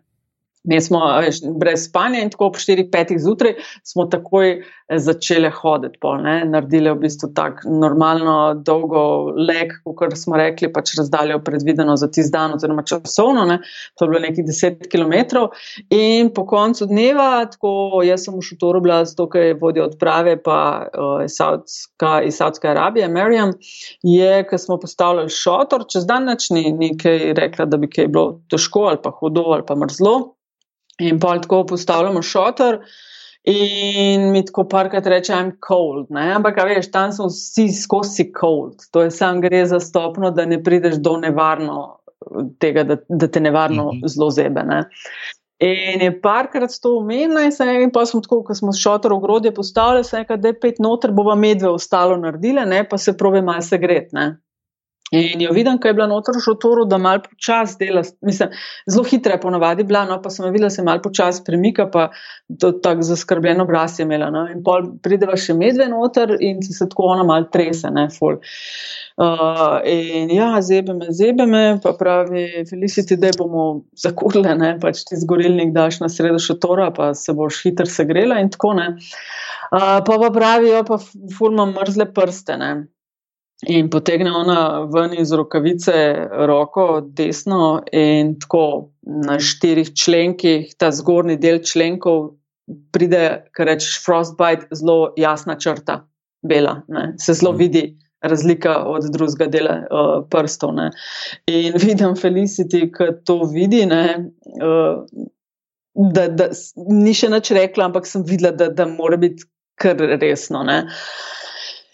Mi smo veš, brez spanja in tako ob 4-5 zjutraj smo takoj eh, začeli hoditi. Pol. Naredili v bistvu tak normalno dolgo lek, kot smo rekli, pač razdaljo predvideno za tisti dan, oziroma časovno. Ne. To je bilo nekih 10 km. In po koncu dneva, tako jaz sem v šotoru bila, zato ker je vodja odprave, pa uh, iz Saudske Arabije, Merjam, je, ker smo postavljali šotor, čez dan ni, ni kaj rekla, da bi kaj bilo težko ali pa hudo ali pa mrzlo. In pa tako postavljamo šotor. In mi tako parkrat reče, I'm cold. Ne? Ampak, veš, tam so vsi skozi cold. To je sam gre za stopno, da ne prideš do nevarno tega, da, da te nevarno Mhm. zelo zebe. Ne? In je parkrat to umenila, in se je, in pa smo tako, ko smo šotor ogrodje postavili, se je nekaj, da je pet noter, bova medve ostalo naredile, ne, pa se prove malo se gret. Ne. In jo vidim, ko je bila noter v šotoru, da malo počasi dela, mislim, zelo hitra je ponavadi bila, no, pa sem videla, se malo počasi premika, pa to tako zaskrbljen obraz je imela. No. In pol prideva še medve noter in se, se tako ona malo trese, ne, ful. Uh, in ja, zebe me, zebe me, pa pravi Felicity, da bomo zakurili, ne, pač ti zgorilnik daš na sredo šotora, pa se boš hitro segrela in tako ne. Uh, pa pa pravijo, pa fulma mrzle prste, ne. In potegne ona ven iz rokavice roko desno in tako na štirih členkih, ta zgornji del členkov, pride, kar rečeš, frostbite, zelo jasna črta, bela, ne. se zelo vidi razlika od drugega dela uh, prstov. Ne. In <laughs> vidim Felicity, ki to vidi, ne, uh, da, da ni še nič rekla, ampak sem videla, da, da mora biti kar resno. Ne.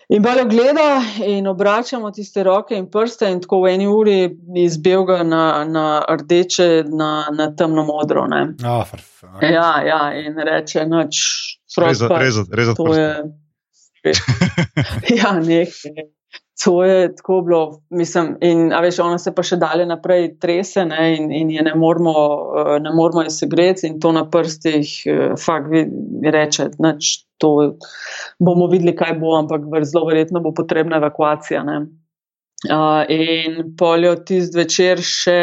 In bolj gleda in obračamo tiste roke in prste, in tako v eni uri iz belega na, na rdeče, na, na temno modro. Fr- Ja, ja, in reče, noč, rezati, rezati, rezati. <laughs> Ja, nekaj. To je tako bilo, mislim, in veš, ona se pa še dalje naprej trese ne, in, in je ne moramo, eh, ne moramo je segreti in to na prstih, eh, fakt vi- reče, nič, to bomo videli, kaj bo, ampak zelo verjetno bo potrebna evakuacija. Ne. Uh, in poljo tisti večer še,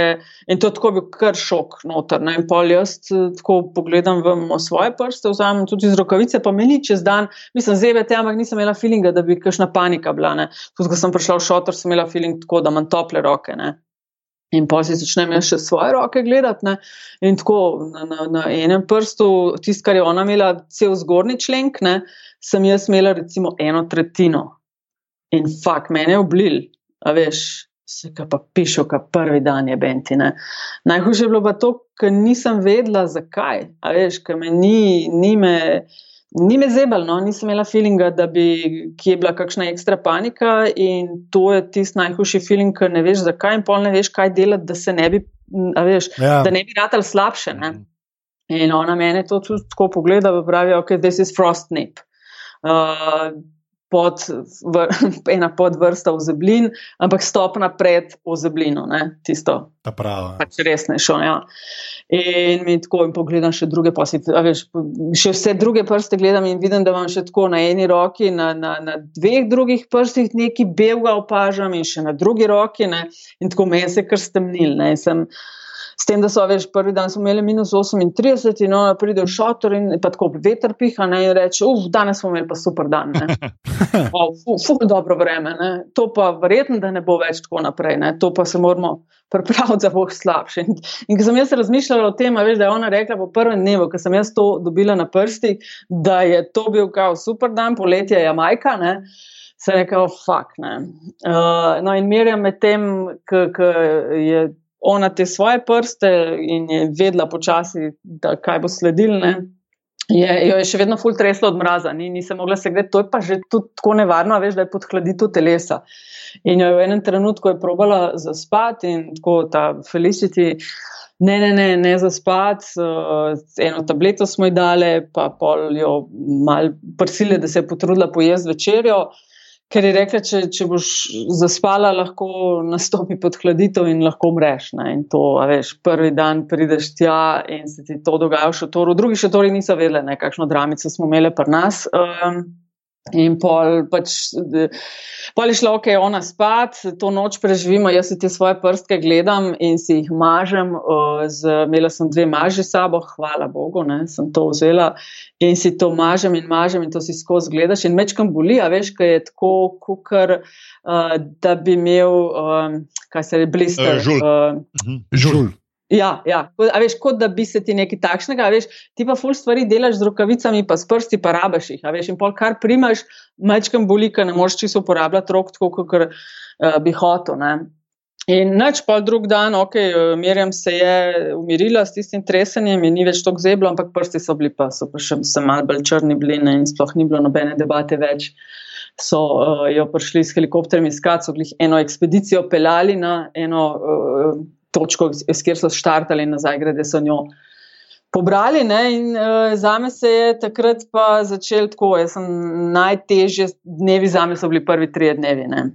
in to tako bi kar šok noter. Ne? In poljo jaz eh, tako pogledam v svoje prste, vzamem tudi z rokavice, pa meni čez dan, mislim, zebe te, ampak nisem imela feelinga, da bi kakšna panika bila. Tudi, ko sem prišla v šotor, sem imela feeling tako, da imam tople roke. Ne? In pa si začnem jaz še svoje roke gledati. Ne? In tako na, na, na enem prstu, tisto, kar je ona imela, cel zgornji členek, sem jaz imela recimo eno tretjino. In fakt, mene je oblil a veš, se ga pa piše, ka prvi dan je benti. Ne. Najhujše je bilo pa to, ker nisem vedela, zakaj. A veš, ker me ni, ni me. Ni me zebalo, no? nisem imela feelinga, da bi kje bila kakšna ekstra panika, in to je tisti najhujši feeling, ker ne veš, zakaj in pol ne veš, kaj delati, da se ne bi, veš, ja. da ne bi ratal slabše. Ne? In ona meni to tudi tako pogleda, da pravi, ok, this is frost nip. Uh, pod, v, <laughs> ena podvrsta ozeblin, ampak stopna pred ozeblino, ne, tisto. Ta prava. Pač res ne šlo. Ja. In mi tako in pogledam še druge posite, veš, še vse druge prste gledam in vidim, da imam še tako na eni roki, na, na, na dveh drugih prstih neki belga opažam in še na drugi roki, ne, in tako meni se kar stemnil, ne, in sem. S tem, da so veš, prvi dan smo imeli minus 38 in ona pride v šotor in tako veter piha ne, in reče, uf, danes smo imeli pa super dan. <laughs> Ful, ful dobro vreme. Ne. To pa verjetno, da ne bo več tako naprej. Ne. To pa se moramo pripraviti, da bo slabše. In, in ko sem jaz razmišljala o tem, veš, da je ona rekla po prvem dnevu, ko sem jaz to dobila na prsti, da je to bil kao super dan, poletje je Jamajka. Ne. Se je rekel, fuck. Uh, no, in merjam med tem, ki je ona te svoje prste in je vedela počasi, da kaj bo sledil. Ne? Je, jo je še vedno full treslo od mraza, ni, ni se mogla se gledati, to je pa že tako nevarno, veš, da je pod hladitev telesa. In jo je v enem trenutku je probala zaspati in tako ta Felicity. Ne, ne, ne, ne za spat, uh, eno tableto smo ji dali, pa pol jo mal prsile, da se je potrudila pojesti večerjo. Uh, ker je rekla, če, če boš zaspala, lahko nastopi pod hladitev in lahko umreš. Ne? In to, veš, prvi dan prideš tja in se ti to dogaja v šotoru. Drugi šotori niso vedeli, kakšno dramico smo imeli pri nas. Um, In pol, pač, pol je šlo, ok, ona spat, to noč preživimo, jaz si te svoje prstke gledam in si jih mažem. Z, imela sem dve maži sabo, hvala Bogu, ne, sem to vzela in si to mažem in mažem in to si skozi gledaš. In mečkam boli, a veš, kaj je tako, kukar, uh, da bi imel, um, kaj se je blister. Uh, žul. Uh, žul. Ja, ja. A veš, kot da bi se ti nekaj takšnega, veš, ti pa ful stvari delaš z rokavicami, pa s prsti, pa rabaš jih. Veš, in pol kar primaš, majčkam bolika, ne moreš čisto uporabljati rok, tako kot uh, bi hotel. Ne. In noč pa drug dan, ok, eh, merjam se je umirila s tistim tresenjem in ni več tako zeblo, ampak prsti so bili pa, so pa še malo bolj črni bili ne, in sploh ni bilo nobene debate več. So uh, jo prišli s helikopterjem iskat, so jih eno ekspedicijo pelali na eno. Uh, točko, s kjer so štartali in nazaj, gre, da so njo pobrali. Ne? In uh, za me se je takrat pa začel tako, jaz sem najtežje dnevi za me so bili prvi tri dnevi. Ne?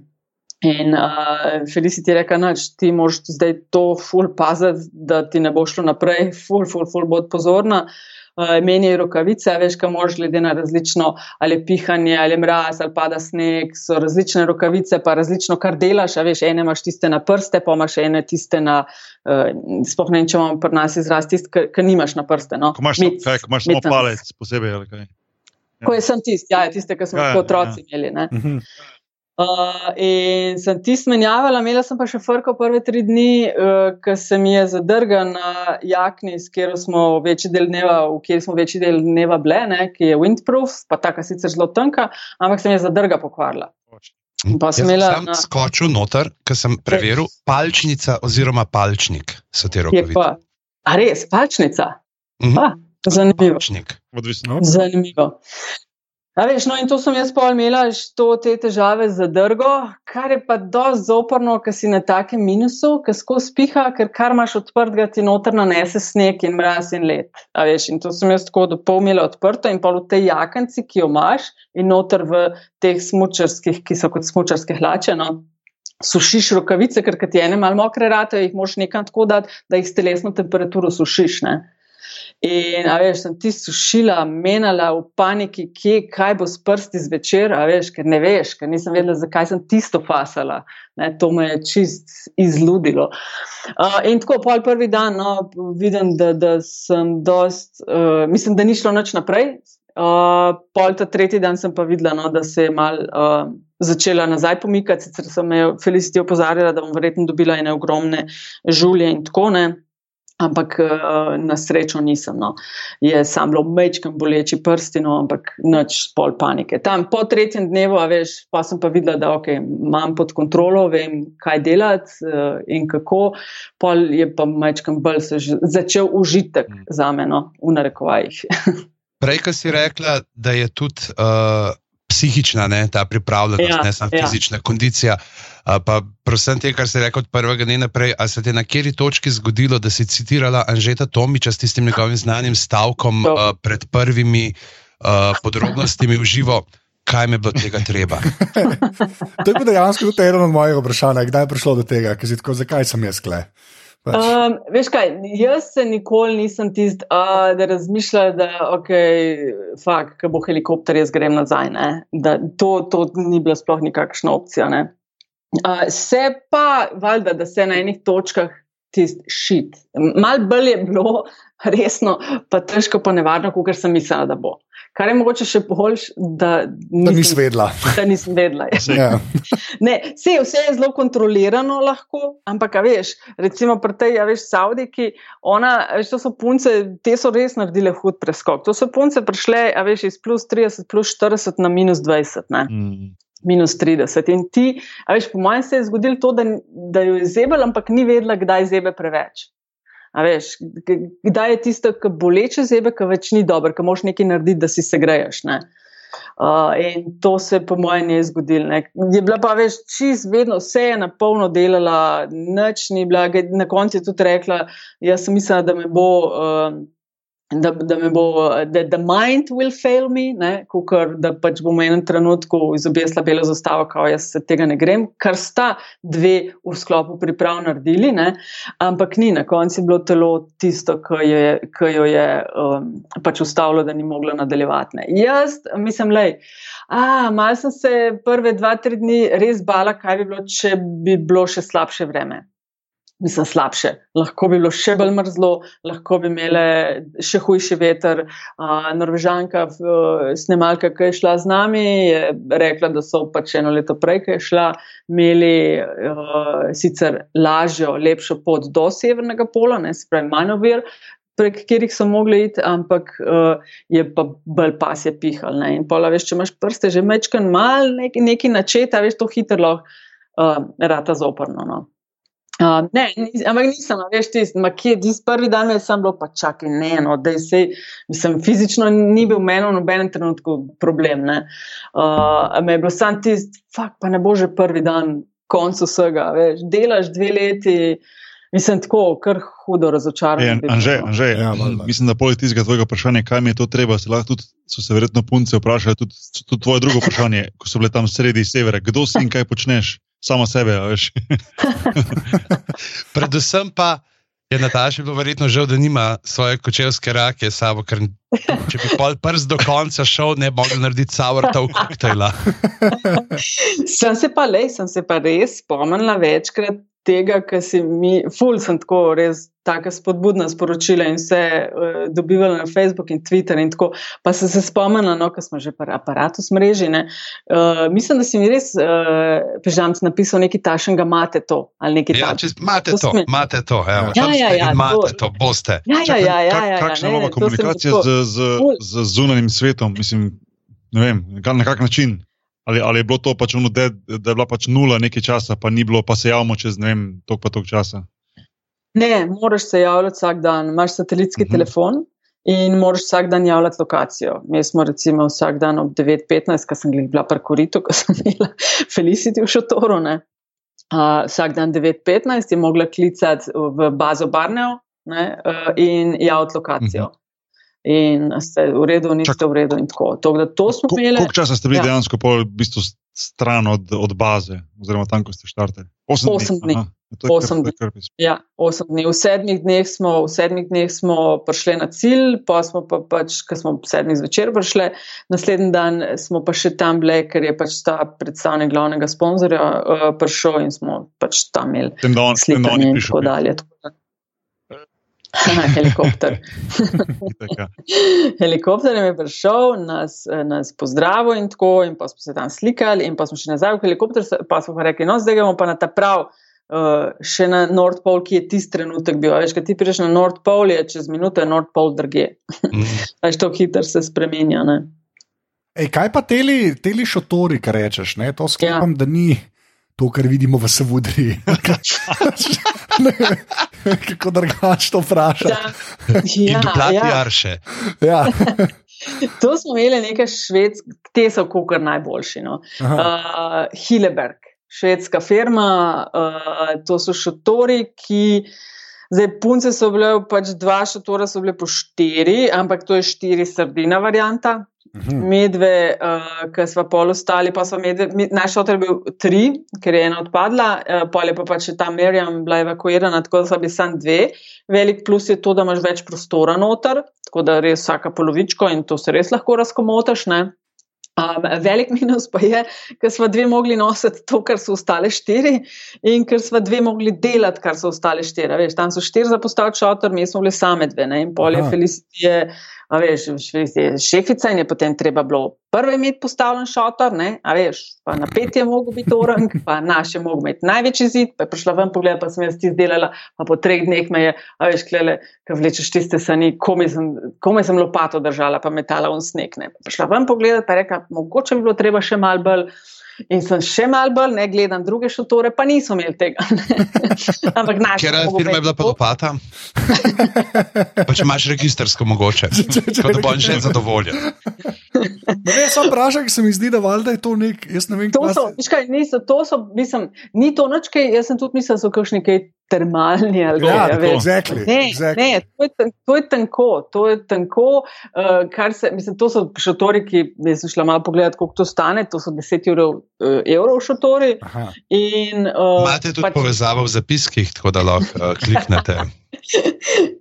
In uh, Felicity je rekel, da ti moraš zdaj to ful paziti, da ti ne bo šlo naprej, ful, ful, ful, bod pozorna. Uh, uh, menjajo rokavice, veš, kaj mož, glede na različno ali pihanje, ali mraz, ali pada sneg, so različne rokavice, pa različno, kar delaš. Veš, ene imaš tiste na prste, pa imaš ene tiste na, uh, sploh ne vem, če imamo pri nas izraz, tiste, ki nimaš na prste. No? Ko imaš, mit, fek, imaš samo palec posebej, ali kaj. Ja. Ko sem tisti, ja, tiste, ki smo ja, kot otroci ja. imeli. Mhm. Uh, in sem ti smenjavala, imela sem pa še frko prve tri dni, uh, ker se mi je zadrgal na jakni, kjer smo večji del dneva, v kjer smo večji del dneva bile, ne, ki je windproof, pa taka sicer zelo tanka, ampak se mi je zadrga pokvarila. Pa sem imela. Sem na... skočil noter, ker sem preveril, palčnica oziroma palčnik so te roke. A res, palčnica? Mhm. Ah, zanimivo. Palčnik. Zanimivo. Veš, no, in to sem jaz pa imela, to te težave z drgo, kar je pa dosti zoporno, ker si na takem minusu, ker skozi piha, ker kar imaš odprtega, ti noter nanese sneg in mraz in let. Veš, in to sem jaz tako do pol imela odprto in pa v tej jakanci, ki jo imaš in noter v teh smučarskih, ki so kot smučarske hlače. No, Sušiš rokavice, ker ti ene malo mokre rate, jih moš nekam tako dati, da jih s telesno temperaturo sušiš. Ne? In, a veš, sem ti sušila, menala v paniki, kje, kaj bo s prsti zvečer, a veš, ker ne veš, ker nisem vedela, zakaj sem tisto fasala. Ne, to me je čist izludilo. Uh, in tako, pol prvi dan, no, vidim, da, da sem dost, uh, mislim, da ni šlo nič naprej. Uh, pol ta tretji dan sem pa videla, no, da se je mal uh, začela nazaj pomikati, sicer sem me Felicity opozarjala, da bom verjetno dobila ene ogromne žulje in tako ne ampak uh, na srečo nisem. No. Je sam bilo mečkam boleči prsti, no, ampak noč pol panike. Tam po tretjem dnevu, veš, pa sem pa videla, da okay, imam pod kontrolo, vem, kaj delati uh, in kako. Pol je pa mečkam bolj začel užitek mm. za meno, v narekovajih. <laughs> Prej, ko si rekla, da je tudi uh, psihična ne, ta pripravljenost, ja, ne samo ja. fizična kondicija. Pa prosim, te, kar si rekel od prvega dne naprej, ali se ti na kateri točki zgodilo, da si citirala Anžeta Tomiča s tistim njegovim znanim stavkom uh, pred prvimi uh, podrobnostmi v živo? Kaj mi je bilo tega treba? <laughs> to je bilo dejansko tudi eno od mojih vprašanj, kdaj je prišlo do tega, tako, zakaj sem jaz kle. Pač. Um, veš kaj, jaz se nikoli nisem tisti, uh, da razmišljam, da okay, fakt, ko bo helikopter, jaz grem nazaj. To, to ni bila sploh nikakšna opcija. Uh, se pa, valjda, da se na enih točkah tisti šit. Mal bolj je bilo resno, pa težko, pa nevarno, kot sem mislila, da bo. Kar je mogoče še boljš, da, da nisem vedela. <laughs> Da nisem vedela. Ja. <laughs> ne, vse, vse je zelo kontrolirano, lahko, ampak, veš, recimo pri tej, ja, veš, Saudiki, ona, veš, to so punce, te so res naredile hud preskok. To so punce prišle, a veš, iz plus 30, plus 40 na minus 20. Mm. Minus 30. In ti, a veš, po mojem se je zgodilo to, da, da jo je zebel, ampak ni vedela, kdaj zebe preveč. A veš, kdaj je tisto, ki boleče zebe, ki več ni dobro, ki moš nekaj narediti, da si se greješ. Uh, in to se, po mojem, ni zgodilo. Ne. Je bila pa več čist, vedno vse je na polno delala, nič ni bila. Na koncu je tudi rekla, jaz sem mislila, da me bo. Uh, da, da me bo, da the mind will fail me, kukor, da pač bom v enem trenutku izobjesla belo zastavo, kao jaz se tega ne grem, kar sta dve v sklopu priprav naredili, ne? ampak ni, na koncu bilo telo tisto, ki jo je, ki jo je um, pač ustavilo, da ni mogla nadaljevati. Ne? Jaz mislim, lej. Ah, mal sem se prve dva, tri dni res bala, kaj bi bilo, če bi bilo še slabše vreme mislim, slabše. Lahko bi bilo še bolj mrzlo, lahko bi imeli še hujši veter. Uh, Norvežanka, snemalka, ki je šla z nami, je rekla, da so pač eno leto prej, ki je šla, imeli uh, sicer lažjo, lepšo pot do severnega pola, ne se pravi, manj ovir. Prek katerih so mogli iti, ampak uh, je pa bolj pas je pihal. Ne? In pola, veš, če imaš prste, že mečkan mal, neki, neki načet, veš, to hitro lahko uh, rata zoprno. No? Uh, ne, nis, ampak nisem, veš, tisti, ki je tisti prvi dan, jaz sem bil pa čakaj, ne, no, da se, mislim, fizično ni bil meni v nobenem trenutku problem. Uh, me je bilo sam tisti, fakt, pa ne bo že prvi dan, konc vsega, veš, delaš dve leti. Mislim, tako, kar hudo razočaran. Anže, anže, ja, mislim, da poleg tistega tvojega vprašanja, kaj mi je to treba, se lahko tudi, so se verjetno punce vprašali, tudi, tudi tvoje drugo vprašanje, ko so bile tam sredi severa, kdo si in kaj počneš samo sebe. <laughs> Predvsem pa je Nataša bilo verjetno žal, da nima svoje kočevske rake s sabo, ker če bi pol prst do konca šel, ne bi mogel narediti savrta v koktejla. sem se pa le, sem se pa res spomnila večkrat tega, kar si mi, ful sem tako res tako spodbudna sporočila in vse uh, dobivali na Facebook in Twitter. In tako, pa sem se spomnila, no, ker smo že pri aparatu smreži. Uh, mislim, da si mi res, uh, eh, pežamc, napisal nekaj tašnega, imate to. Ja, imate to, imate to, ja, ja, ja, ja, imate to, boste. Ja, ja, ja, ja, ja, kakšna ja, nova ne, komunikacija z, z, z zunanjim svetom, mislim, ne vem, na kak način. Ali, ali je bilo to pač ono, da, da je bila pač nula nekaj časa, pa ni bilo, pa se javimo čez ne vem, tok pa tok časa. Ne, moraš se javljati vsak dan. Imaš satelitski uh mhm. -huh. telefon in moraš vsak dan javljati lokacijo. Mi smo recimo vsak dan ob 9:15, ko sem bila pri Koritu, ko sem <laughs> imela Felicity v šotoru. Uh, vsak dan 9:15 je mogla klicati v bazo Barneo ne, uh, in javljati lokacijo. Uh mhm. -huh. In ste v redu, niste v redu. Koliko časa ste bili ja. dejansko v bistvu stran od, od baze, oziroma tam, ko ste štartali? 8 dni. To je kar- Osem to pis- Ja, osem dni. V sedmih dneh smo, v sedmih dneh smo prišli na cilj, pa smo pa pač, ko smo ob sedmih zvečer prišli, naslednji dan smo pa še tam bile, ker je pač ta predstavnik glavnega sponzorja uh, prišel in smo pač tam imeli Tem, da on, tem, da on slikanje je prišel. tako dalje. tako da- Helikopter. <laughs> Helikopter je prišel, nas, nas pozdravil in tako, in pa smo se tam slikali, in pa smo šli nazaj v helikopter, pa smo pa rekli, no, zdaj gremo pa na ta prav. Uh, še na North Pole, ki je tisti trenutek bil. Veš, kad ti prideš na North Pole, je čez minuto je North Pole drugje. Mm. <laughs> Veš, to hitro se spremenja. Ne? Ej, kaj pa teli, teli šotori, kar rečeš? Ne? To sklepam, ja. da ni to, kar vidimo v Savudri. <laughs> <laughs> Kako drugače to vprašati? Ja, duplati ja. arše. Ja. <laughs> To smo imeli nekaj švedskih, te so kukar najboljši. No. Aha. uh, Hilleberg, švedska firma, uh, to so šotori, ki. Zdaj, punce so bile, pač dva šotora so bile po štiri, ampak to je štiri sardina varianta. Mhm. Medve, uh, ki smo pol ostali, pa so medve, mi- naš je bil tri, ker je ena odpadla, uh, pol je pa pač ta Merjam bila evakuirana, tako da so bili samo dve. Velik plus je to, da imaš več prostora noter, tako da res vsaka polovičko in to se res lahko razkomotaš. Ne? Um, velik <laughs> minus pa je, ker smo dve mogli nositi to, kar so ostale štiri, in ker smo dve mogli delati, kar so ostale štiri. Veš, tam so štiri za postaviti šotor, mi smo bili same dve. Ne? In pol je Aha. Felicity, je, a veš, šefica in je potem treba bilo prvi imeti postavljen šotor, ne? a veš, pa na pet je mogel biti orang, <laughs> pa naš je mogel imeti največji zid, pa je prišla ven pogled, pa sem jaz ti izdelala, pa po treh dneh me je, a veš, klele, ko vlečeš tiste sani, komaj sem, komaj sem lopato držala, pa metala v sneg. Ne? Pa Prišla ven pogled, pa je rekla, mogoče bi bilo treba še mal bolj. In sem še mal bolj, ne gledam druge šotore, pa niso imeli tega. <laughs> Ampak naš. Ker firma je bila pa lopata. <laughs> Pa če imaš registrsko mogoče. Pa da bo on že zadovoljen. <laughs> Ne, vem, sam vprašaj, se mi zdi, da valjda je to nek, jaz ne vem, To kaj so, kaj, niso, to so, mislim, ni to nič, kaj, jaz sem tudi mislil, da so kakšni kaj termalni ali Ja, kaj, a tako, veš. exactly, Ne, exactly. ne to, je, to je tanko, to je tanko, uh, kar se, mislim, to so šotori, ki, jaz sem šla malo pogledat, koliko to stane, to so 10 evrov, uh, evrov šotori. In, uh, Imate tudi povezavo v zapiskih, tako da lahko uh, kliknete. <laughs>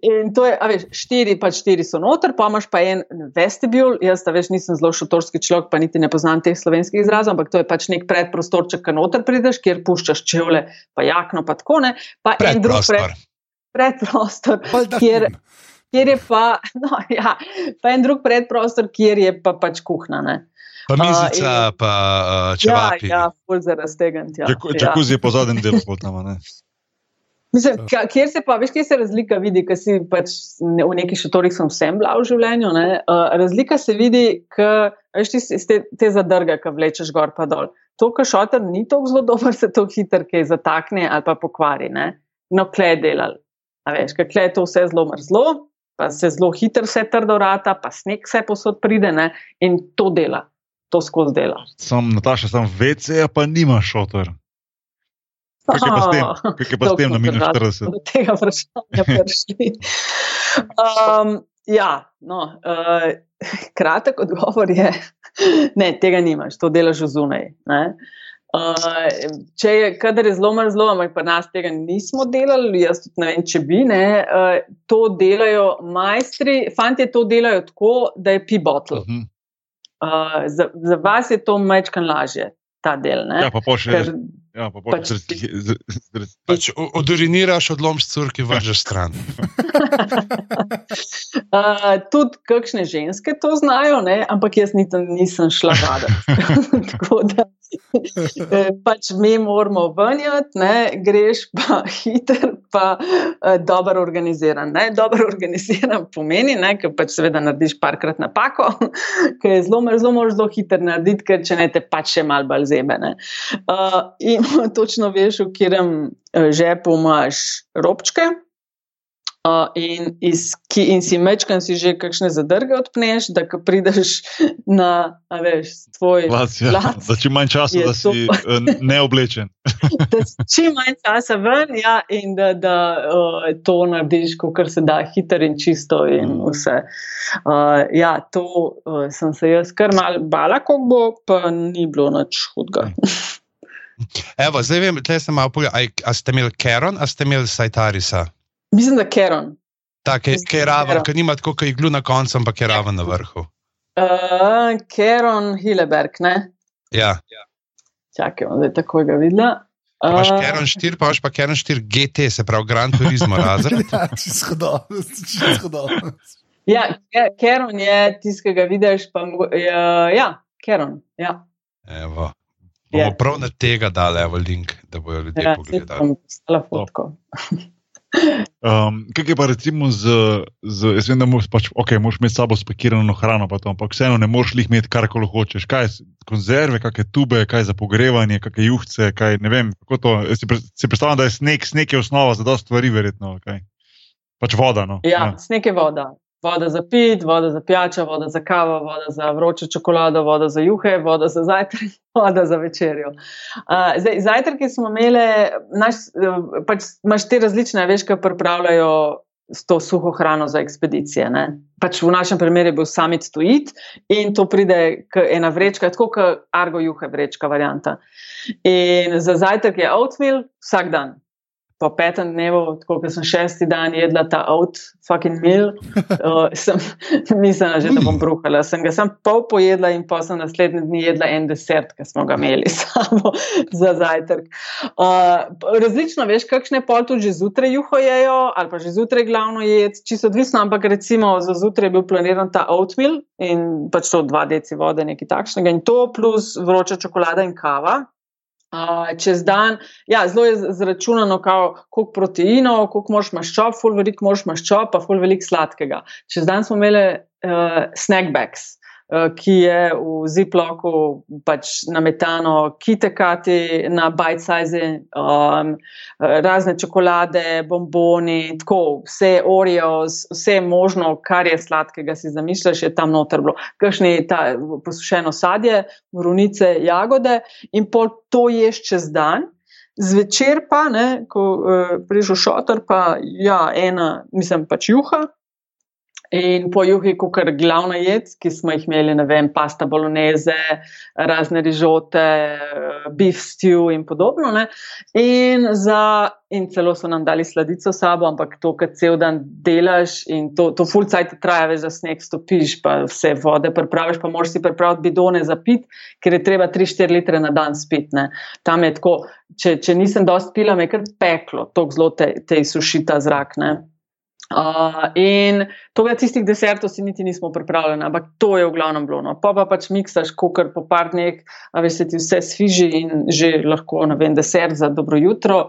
In to je, a veš, štiri, pač štiri so noter, pa imaš pa en vestibul. Jaz, a veš, nisem zelo šotorski človek, pa niti ne poznam teh slovenskih izrazov, ampak to je pač nek predprostorček, ki noter prideš, kjer puščaš čevlje, pa jakno, pa tako ne. Pa drug pred, Predprostor. predprostor, kjer, kjer je pa, <laughs> no, ja, pa en drug predprostor, kjer je pa pač kuhna. Ne. Pa mizica, A, pa uh, Ja, čevapi. ja, ful za raztegant. Ja, Džaku- ja. Je po zadnjem delu pol tam. a ne. Mislim, kjer se pa, veš, kje se razlika vidi, ker si pač ne, v nekih šotorih sem vsem bila v življenju. ne, Uh, razlika se vidi, ker veš, ti, te, te zadrge, ki vlečeš gor pa dol. To, kar šotor ni tako zelo dober, se to hitro kaj zatakne ali pa pokvari. Ne? No, kle je delal. A veš, kle je to vse zelo mrzlo, pa se zelo hitro vse trdo rata, pa sneg vse posod pride ne? in to dela. To skozi dela. Sam Nataša, sam VC, pa nima šotor. Kaj je pa s tem? Kaj je pa s tem na minus 40? Do tega vprašanja prišli. Um, ja, no, uh, kratek odgovor je, <laughs> ne, tega nimaš, to delaš zunaj. ne. Uh, če je, kadar je zelo mrzlo, ampak pri nas tega nismo delali, jaz tudi ne vem, če bi, ne, uh, to delajo majstri, fanti to delajo tako, da je pi-bottle. Mhm. Uh, za, za vas je to majčkan lažje, ta del. Ne? Ja, pa. Ker, Ja, pa pač zaradi tih- z- z- zaradi- Pač o- oduriniraš, odlomš curki, vržeš stran. <laughs> Uh, tudi kakšne ženske to znajo, ne? ampak jaz nisem, nisem šla vada. <laughs> Tako da eh, pač mi moramo venjati, ne? greš pa hiter, pa uh, dobro organiziran. Ne? Dobro organiziran pomeni, ker pač seveda narediš parkrat napako, <laughs> ker je zelo, zelo moraš zelo hiter narediti, ker če ne te pač še mal bolj zebe. ne. Uh, in <laughs> točno veš, v katerem eh, žepu imaš robčke. Uh, in, iz, ki, in si mečkam si že kakšne zadrge odpneš, da ko prideš <laughs> na, veš, tvoj, Lac, ja, Lac Za čim manj časa, da si eh, neoblečen. <laughs> da si čim manj časa ven ja, in da, da uh, to narediš, kot se da, hiter in čisto in vse. Uh, ja, to uh, sem se jaz kar mal bala, kako bo, pa ni bilo nič hudega. Evo, zdaj vem, tle sem malo pogledal. A, a ste imeli Keron, a ste imeli Sajtarisa? Mislim, da Keron. Tak, ki Mislim, je raven, ki nima tako, kot iglu na koncu, ampak je raven na vrhu. Uh, Keron Hilleberg, ne? Ja. Čakaj, bom zdaj tako ga videla. Uh, Keron 4, pa imaš pa Keron 4 GT, se pravi Gran Turismo razred. <laughs> Ja, čisto dobro, čisto dobro. ja, Ke- Keron je tisti, ki ga vidiš. Pa, mogo- ja, ja, Keron. Ja. Evo. Bomo Ja. prav na tega dali evo link, da bodo ljudje Ja, pogledali. poslala fotko. Um, kaj je pa recimo z, z jaz vem, da moraš pač, okay, moraš imeti s sabo spakirano hrano, pa to, ampak vseeno ne moreš jih imeti karkoli hočeš. Kaj je konzerve, kakšne tube, kaj za pogrevanje, kakšne juhce, kaj ne vem. kako To, si, pre- si predstavljam, da je sneg, sneg je osnova za dosta stvari, verjetno. Okay. Pač voda. No. Ja, sneg je voda. Voda za pit, voda za pijačo, voda za kavo, voda za vročo čokolado, voda za juhe, voda za zajtrk, <laughs> voda za večerjo. Uh, zdaj, zajtrki smo imeli, naš, eh, pač imaš te različne, veš, ki pripravljajo s to suho hrano za ekspedicije. Ne? Pač v našem primeru je bil summit to eat in to pride ena vrečka, tako kot argo juhe vrečka varianta. In za zajtrk je oatmeal vsak dan. Po petem dnevu, tako kot sem šesti dan jedla ta oat, fucking meal, uh, <laughs> sem mislila, že, da bom bruhala. Sem ga sem pol pojedla in pa sem naslednji dni jedla en desert, ki smo ga imeli <laughs> samo za zajtrk. Uh, različno, veš, kakšne pol tudi že zjutraj juho jejo, ali pa že zjutraj glavno jed, čisto odvisno, ampak recimo za zjutraj je bil planiran ta oatmeal in pač to dva deci vode, nekaj takšnega in to plus vroča čokolada in kava. Uh, čez dan, ja, zelo je zračunano, kao, koliko proteinov, koliko moš maščob, ful veliko moš maščob, pa ful veliko sladkega. Čez dan smo imeli uh, snackbacks, uh, ki je v ziploku pač nametano kitekati na bite size, um, razne čokolade, bomboni, tako vse Oreos, vse možno, kar je sladkega, si zamišljaš, je tam noter bilo. Kakšni ta posušeno sadje, morunice, jagode in pol to ješ čez dan. Zvečer pa, ne, ko uh, prideš v šotor, pa ja, ena, mislim, pač juha. In po kot je glavna jed, ki smo jih imeli, ne vem, pasta bolognese, razne rižote, beef stew in podobno. In, za, in celo so nam dali sladico s sabo, ampak to, kar cel dan delaš in to, to full cajt traja, veš, da sneg stopiš, pa vse vode pripraviš, pa moraš si pripraviti bidone za pit, ker je treba 3-4 litre na dan spiti. ne. Tam je tako, če, če nisem dosti pila, me je kar peklo, tako zelo te, te sušita zrak. Ne. Uh, in tega tistih desertov si niti nismo pripravljeni, ampak to je v glavnem bilo. No. Pa pa pač miksaš, kukar po par dneh, a veš, se ti vse sviži in že lahko, ne vem, desert za dobro jutro,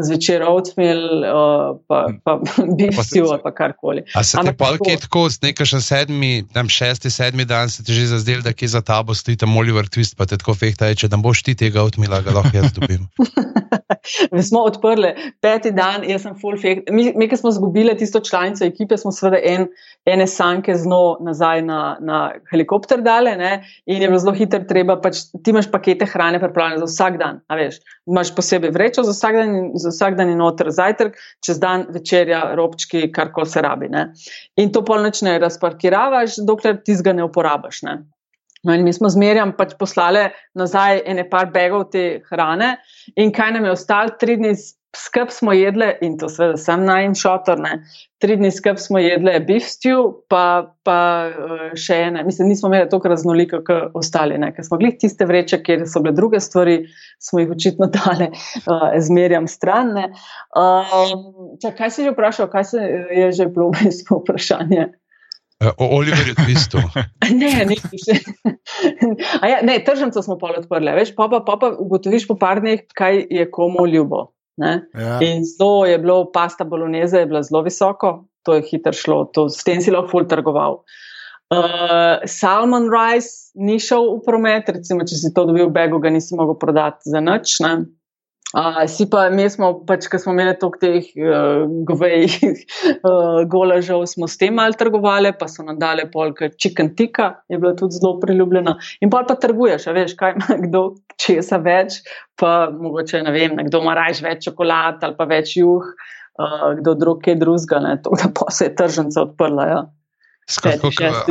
zvečer oatmeal, uh, pa, pa <laughs> beef Pa stew ali pa karkoli. A se ti pa tako- kaj tako, nekaj še sedmi, tam šesti, sedmi dan se ti že zazdel, da kje za tabo stoji tam Oliver Twist, pa te tako fehta, če nam boš ti tega odmila, ga lahko jaz dobim. <laughs> Mi smo odprli peti dan, jaz sem full fake. Mi, mi smo izgubili tisto članico ekipe, smo seveda en, ene sanke z dno nazaj na, na helikopter dale ne? in je bilo zelo hitro treba, pač ti imaš pakete hrane pripravljene za vsak dan, a veš. Imaš posebej vrečo za vsak dan, za vsak dan in noter zajtrk, čez dan večerja, robčki, kar koli se rabi. Ne? In to polnoč ne razparkiravaš, dokler ti ga ne uporabiš. Ne? No, in mi smo zmerjam pač poslali nazaj ene par begov te hrane, in kaj nam je ostalo, tri dni skrb smo jedli, in to seveda sem na en šotor, ne. tri dni skrb smo jedli beef stew, pa, pa eh, še ene, mislim, nismo imeli toliko raznoliko kot ostali, ne. ker smo glih tiste vreče, kjer so bile druge stvari, smo jih očitno <laughs> dale, uh, zmerjam stran. ne. Um, čak, kaj si že vprašal, kaj se je že bilo <laughs> v bistvu vprašanje? Eh, O Oliverju Twistu. <laughs> Ne, ne, še. Ja, ne, tržnico smo pol odprli, veš, pa pa, pa, pa ugotoviš po par dneh, kaj je komu ljubo. Ne? Ja. In zelo je bilo, pasta bolognese je bila zelo visoko, to je hitro šlo, to, s tem si lahko ful trgoval. Uh, salmon rice ni šel v promet, recimo, če si to dobil v begu, ga nisi mogel prodati za nič. Ne? Si pa, mi smo, pač, ko smo imeli toliko teh uh, govejih <laughs> uh, golažev, smo s tem malo trgovali, pa so nam dale polka chicken tika, je bila tudi zelo priljubljena. In pa pa trguješ, a veš, kaj ima <laughs> kdo česa več, pa mogoče ne vem, nekdo ima raje več čokolad ali pa več juh, uh, kdo drug kaj drugega, ne, to da pa se je tržnica odprla. Ja.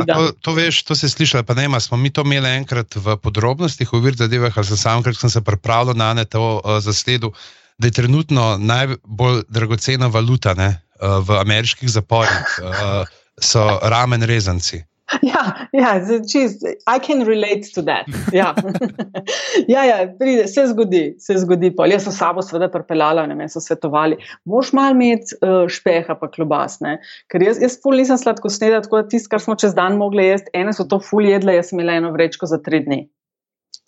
Dan. to, to veš, to se sliši, pa ne, ima, smo mi to imeli enkrat v podrobnostih, v vir zadevah, ali sem sam, ker sem se pripravljal na ne to uh, zasledil, da je trenutno najbolj dragocena valuta ne, uh, v ameriških zaporih, uh, so ramen rezanci. <laughs> Ja, ja čist, I can relate to that. Ja, <laughs> ja, ja pride, se zgodi, se zgodi. Pol. Jaz sem sabo seveda prepeljala, ne me so svetovali. Moš mal imeti uh, špeha pa klobas, ne? ker jaz, jaz ful nisem sladko snedla, tako da tisto, kar smo čez dan mogli jesti, ene so to ful jedle, jaz sem imela eno vrečko za tri dni.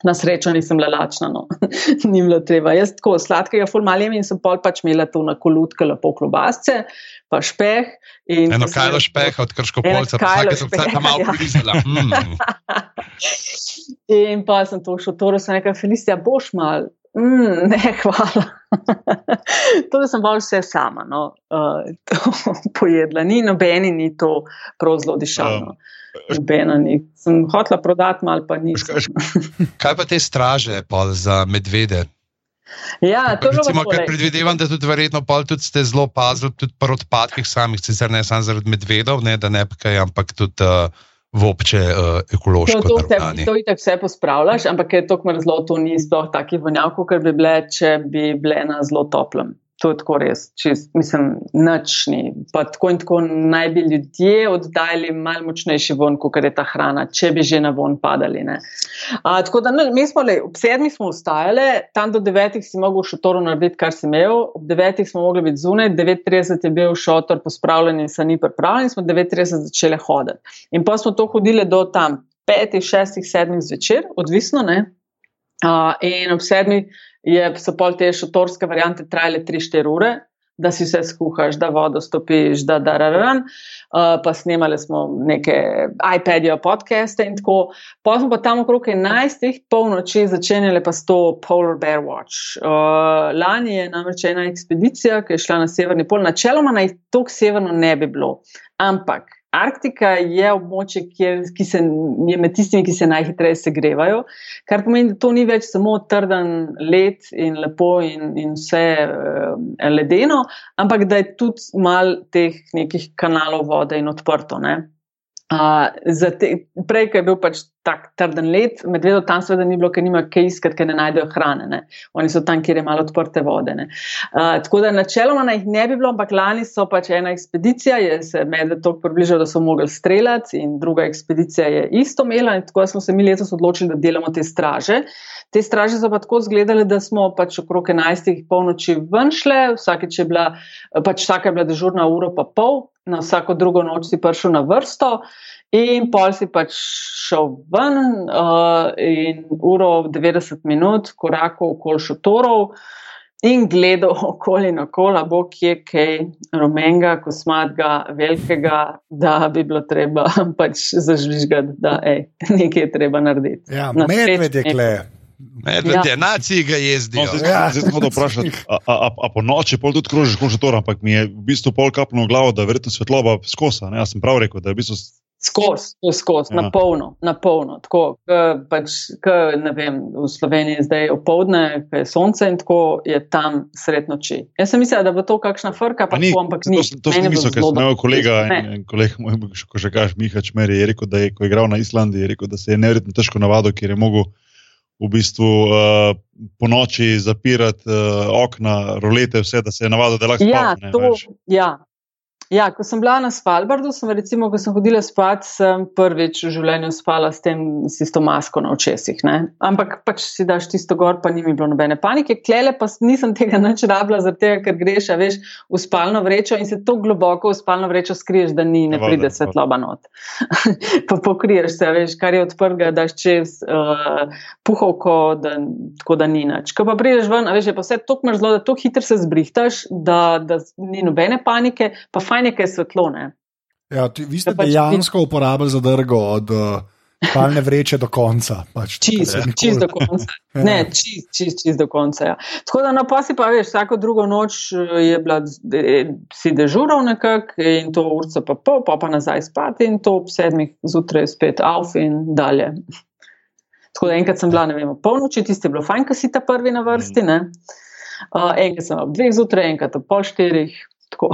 Na srečo nisem bila lačna, no. <laughs> ni bilo treba. Jaz tako sladkega ful mal jem in sem pol pač imela tu na kolutke lepo klobasce, pa špeh. Eno kajlo špeha od krško Eno polca, pa vsake sem vsake špeha, malo ja. polizala. <laughs> Mm. In pa sem to šel, torej sem rekel, Felicija, boš mal. Mm, ne, <laughs> hvala. to, sem bolj vse sama no, uh, pojedla, ni nobeni, ni to prav zelo dišavno. Nobena ni. Sem hotela prodati, mal pa nisem. Kaj pa te straže za medvede? Ja, to Recimo, ker predvidevam, da tudi verjetno pol tudi ste zelo pazili tudi pri odpadkih samih, sicer ne samo zaradi medvedov, ne, da ne pkaj, ampak tudi uh, v obče uh, To, ekološko to, vse, naravnani. to itak vse pospravljaš, ampak je to mrzlo, to ni sploh taki vonjav, kot bi bile, če bi bile na zelo toplem. To je tako res, čist, mislim, nočni. Pa tako in tako naj bi ljudje oddajali malo močnejši von, kot je ta hrana, če bi že na von padali. ne. A, tako da ne, mi smo le, ob sedmih smo vstajali, tam do devetih si mogel v šotoru narediti, kar si imel, ob devetih smo mogli biti zunaj, 9.30 je bil šotor pospravljen in se ni pripravljen, smo 9.30 začeli hoditi. In pa smo to hodili do tam petih, šestih, sedmih zvečer, odvisno. Ne? Uh, in ob sedmih je, so pol te šotorske variante trajale 3-4 ure, da si vse skuhaš, da vodo stopiš, da da raran. Uh, pa snemali smo neke iPad-je, podcaste in tako. Pa smo pa tam okrog 11. polnoči začenjali pa s to Polar Bear Watch. Uh, lani je namreč ena ekspedicija, ki je šla na severni pol, načeloma naj tako severno ne bi bilo. Ampak Arktika je območje, kjer, ki se, je med tistimi, ki se najhitreje segrevajo, kar pomeni, da to ni več samo trden led in lepo in, in vse uh, ledeno, ampak da je tudi mal teh nekih kanalov vode in odprto. Ne? Uh, te, prej, ko je bil pač tak trden led, medvedov tam seveda ni bilo, ker nima kaj iskati, ker ne najdejo hrane. Ne? Oni so tam, kjer je malo odprte vode. ne. Uh, tako da načeloma naj jih ne bi bilo, ampak lani so pač ena ekspedicija, je se medved toliko približal, da so mogli streljati, in druga ekspedicija je isto imela. In tako smo se mi letos odločili, da delamo te straže. Te straže so pa tako izgledale, da smo pač okrog 11. polnoči ven šle, vsakeč je bila, pač vsaka je bila dežurna uro pa pol, na vsako drugo noč si prišel na vrsto. In pol si pač šel ven uh, in uro 90 minut, korakov okoli šotorov in gledal <laughs> okoli in okoli, bo kje kaj rumenega, kosmatega, velikega, da bi bilo treba <laughs> pač zažvižgati, da ej, <laughs> nekaj je treba narediti. Ja, Na medved je kle. Medved Ja. je, naciji ga No, jezdijo. zdaj Ja. zdaj sem hotel vprašati, a, a, a, po noči pol tudi krožiš kot šotor, ampak mi je v bistvu pol kapno v glavo, da je verjetno svetloba skosa. Ne? Jaz sem prav rekel, da je v bistvu Skozi, to je skozi, na polno, na polno. Tako, ke pač, ke, ne vem, v Sloveniji zdaj opoldne, ko je sonce in tako je tam sred noči. Jaz sem mislila, da bo to kakšna frka, pa ni, tako, ampak ni. to, to sem mislil, ker sem imel kolega, en kolega moj, ko že kažeš, Miha Čmeri, je rekel, da je, ko je igral na Islandiji, je rekel, da se je neverjetno težko navadil, ker je mogel v bistvu uh, po noči zapirati uh, okna, rolete, vse, da se je navadil, da lahko Ja, spava. ne, to, ja. Ja, ko sem bila na Svalbardu, sem recimo, ko sem hodila spat, sem prvič v življenju spala s tem, s isto masko na očesih. Ne? Ampak pač si daš tisto gor, pa ni mi bilo nobene panike. Klele pa nisem tega nič rabila, zaradi tega, ker greš, a veš, v spalno vrečo in se tako globoko v spalno vrečo skriješ, da ni, ne Ja, pride valjda, svetloba not. <laughs> pa pokriješ se, veš, kar je odprga, daš čez uh, puhovko, da, tako da ni nič. Ko pa prideš ven, a veš, je pa vse tako mrzlo, da tako hitro se zbrihtaš, da, da ni nobene panike, pa fajn je, ker je svetlo. Ne? Ja, ti, vi ste Ja, pač dejansko uporabili zadrgo od uh, spalne vreče do konca. Pač, Čist, tako čist do konca. Ja. Ne, čist, čist, čist do konca. Ja. Tako da na pa si pa veš, vsako drugo noč eh, je bila, si dežural nekako in to urca pa pol, pa pa nazaj spati in to ob sedmih zjutraj spet auf in dalje. Tako da enkrat sem bila, ne vem, ob polnoči, tisti je bilo fajn, ker si ta prvi na vrsti, ne. Uh, enkrat sem ob dveh zjutraj, enkrat ob pol štirih. Tako.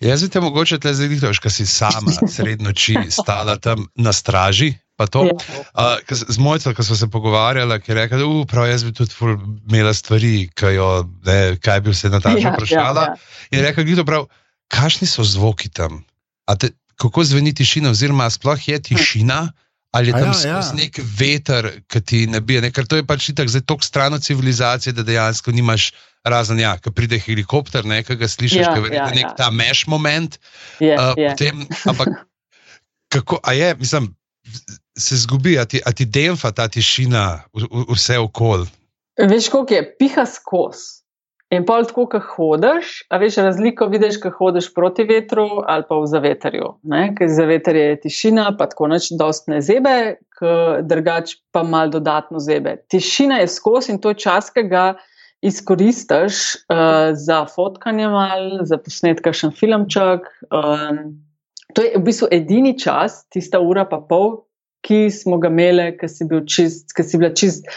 Jaz bi te mogoče tle zdaj videl, ker si sama <laughs> sred noči stala tam na straži. Uh, z mojco, ko smo se pogovarjali, je rekel, da jaz bi tudi imela stvari, jo, ne, kaj bi se na ta način ja, vprašala. Ja, ja. In rekel, da prav, kakšni so zvoki tam, te, kako zveni tišina, oziroma sploh je tišina, ali je tam ja, ja. nek veter, ki ti ne bi, ne, ker to je pač tako zdaj tako stran od civilizacije, da dejansko nimaš razen, ja, ko pride helikopter, nekaj ga slišiš, ja, ki je ja, nek ja. ta meš moment. Je, uh, je. Potem, ampak, <laughs> kako, a je, mislim, se zgubi, a ti, a ti demfa ta tišina, vse okol. Veš, koliko je, piha skozi. In pol tako, ko hodiš, a veš razliko, vidiš, ko hodiš proti vetru ali pa v zavetrju. Ker za veter je tišina, pa tako noč dost ne zebe, drugač pa mal dodatno zebe. Tišina je skozi in to je čas, ki ga izkoristiš uh, za fotkanje, mal, za posnetek še filmček. Um, to je v bistvu edini čas, tista ura pa pol, ki smo ga imeli, ki si, čist, ki si bila čist.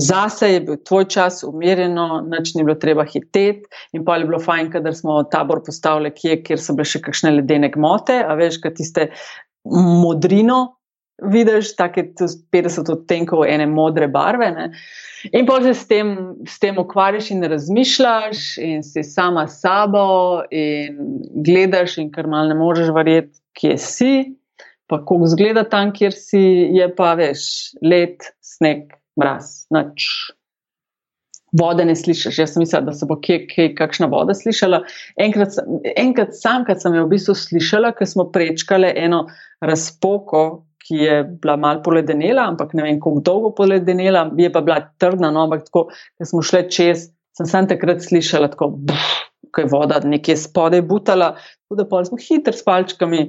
Zase je bil tvoj čas umirjeno, nič ni bilo treba hiteti, in pa je bilo fajn, da smo tabor postavili kje, kjer so bile še kakšne ledene gmote, a veš, kaj tiste modrino, vidiš, tako je 50 odtenkov ene modre barve. Ne? In pa se s tem, s tem ukvarjaš in razmišljaš, in si sama s sabo, in gledaš, in kar mal ne moreš verjeti, kje si. Pa, ko zgleda tam, kjer si, je pa veš, let, sneg, mraz, noč. Vode ne slišiš. Jaz sem mislila, da se bo kje, kje kakšna voda slišala. Enkrat, enkrat sam, kad sem jo v bistvu slišala, ker smo prečkali eno razpoko, ki je bila malo poledenela, ampak ne vem, kako dolgo poledenela, je pa bila trdna, no, ampak tako, ko smo šli čez, sem sam takrat slišala, tako, ko je voda nekje spodaj butala, tako da pa smo hitro s palčkami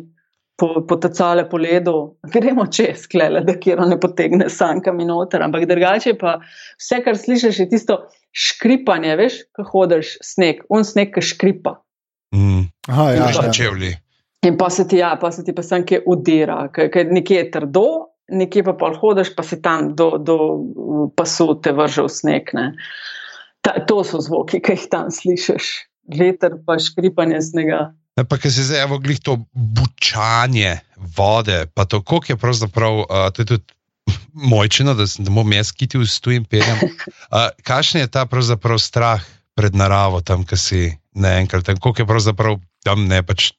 potacale po, po ledu, gremo čez, klele, da kjer ne potegne sankami noter, ampak drugače pa vse, kar slišiš, je tisto škripanje, veš, ko hodiš sneg, on sneg, ki škripa. Mm. Aha, ja, ja. čevlji. In pa se ti, ja, pa se ti pa sem kje udira, ker nekje je trdo, nekje pa pol hodiš, pa si tam do, do pasu te vrže v sneg. Ta, to so zvoki, ki jih tam slišiš, veter pa škripanje snega. Ne, pa, ki se zdaj evo glih to bučanje vode, pa to, koliko je pravzaprav, uh, to je tudi <laughs> mojčino, da se ne bom jaz kitil s tujim peljem. Uh, <laughs> Kakšen je ta pravzaprav strah pred naravo tam, ki si ne enkrat, koliko je pravzaprav tam ne pač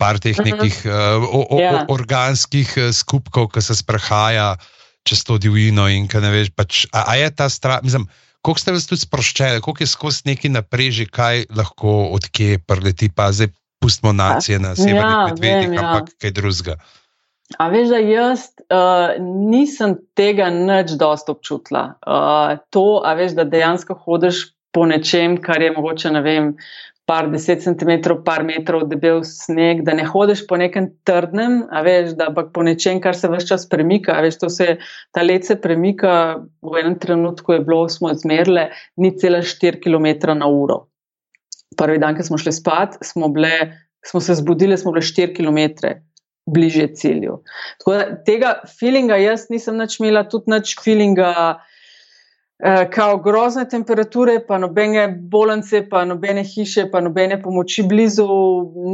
par teh mhm. nekih uh o, o, yeah. Ja. organskih skupkov, ki se sprehaja čez to divjino. Pač, a, a je ta strah, mislim, koliko ste vas tudi sproščali, koliko je skozi neki napreži, kaj lahko odkje preleti, pa zdaj pustimo nacije na severnih ja, medvedih, ja. ampak kaj drugega. A veš, da jaz uh, nisem tega nič dost občutila. Uh, to, a veš, da dejansko hodiš po nečem, kar je mogoče, ne vem, par deset centimetrov, par metrov debel sneg, da ne hodiš po nekem trdnem, a veš, da pa po nečem, kar se vse čas premika. Veš, se, ta let se premika, v enem trenutku je bilo, smo izmerili, ni cela 4 km na uro. Prvi dan, ko smo šli spat, smo, bile, smo se zbudili, smo bili 4 km. Bliže cilju. Tako da tega feelinga jaz nisem več imela, tudi več feelinga, Eh, kao grozne temperature, pa nobene bolnice, pa nobene hiše, pa nobene pomoči blizu.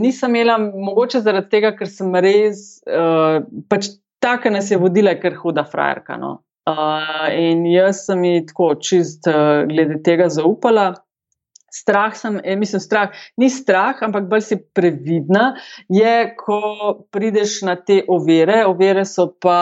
Nisem imela, mogoče zaradi tega, ker sem res, uh, pač taka nas je vodila, ker huda frajerka. No. Uh, in jaz sem ji tako čist uh, glede tega zaupala. Strah sem, eh, mislim, strah, ni strah, ampak bolj si previdna, je, ko prideš na te ovire. Ovire so pa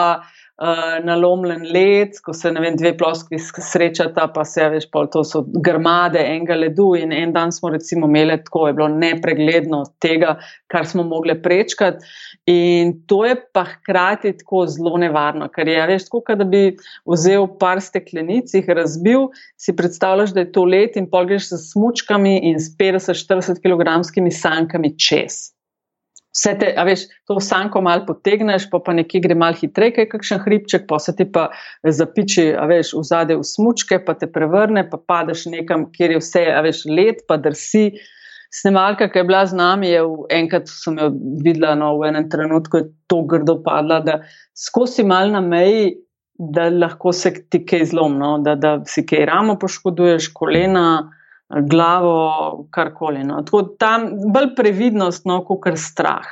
uh, nalomljen led, ko se vem, dve ploskvi srečata, pa se veš, pol, to so grmade enega ledu. In en dan smo recimo imeli tako, je bilo nepregledno tega, kar smo mogli prečkati. In to je pa hkrati tako zelo nevarno, ker je, veš, tako, da bi vzel par steklenic, jih razbil, si predstavljaš, da je to let in pol greš s smučkami in s 50-40 kg sankami čez. Vse te, a veš, to sanko malo potegneš, pa, pa nekje gre malo hitreje, kaj kakšen hribček, pa se ti pa zapiči, a veš, v zadje v smučke, pa te prevrne, pa padeš nekam, kjer je vse, a veš, let, pa drsi. Snemalka, ki je bila z nami, je v enkrat sem jo videla, no, v enem trenutku je to grdo padla, da skozi mal na meji, da lahko se ti kaj zlom, no, da, da si kaj ramo poškoduješ, kolena, glavo, karkoli. No. Tako tam bolj previdnost, no, kot strah.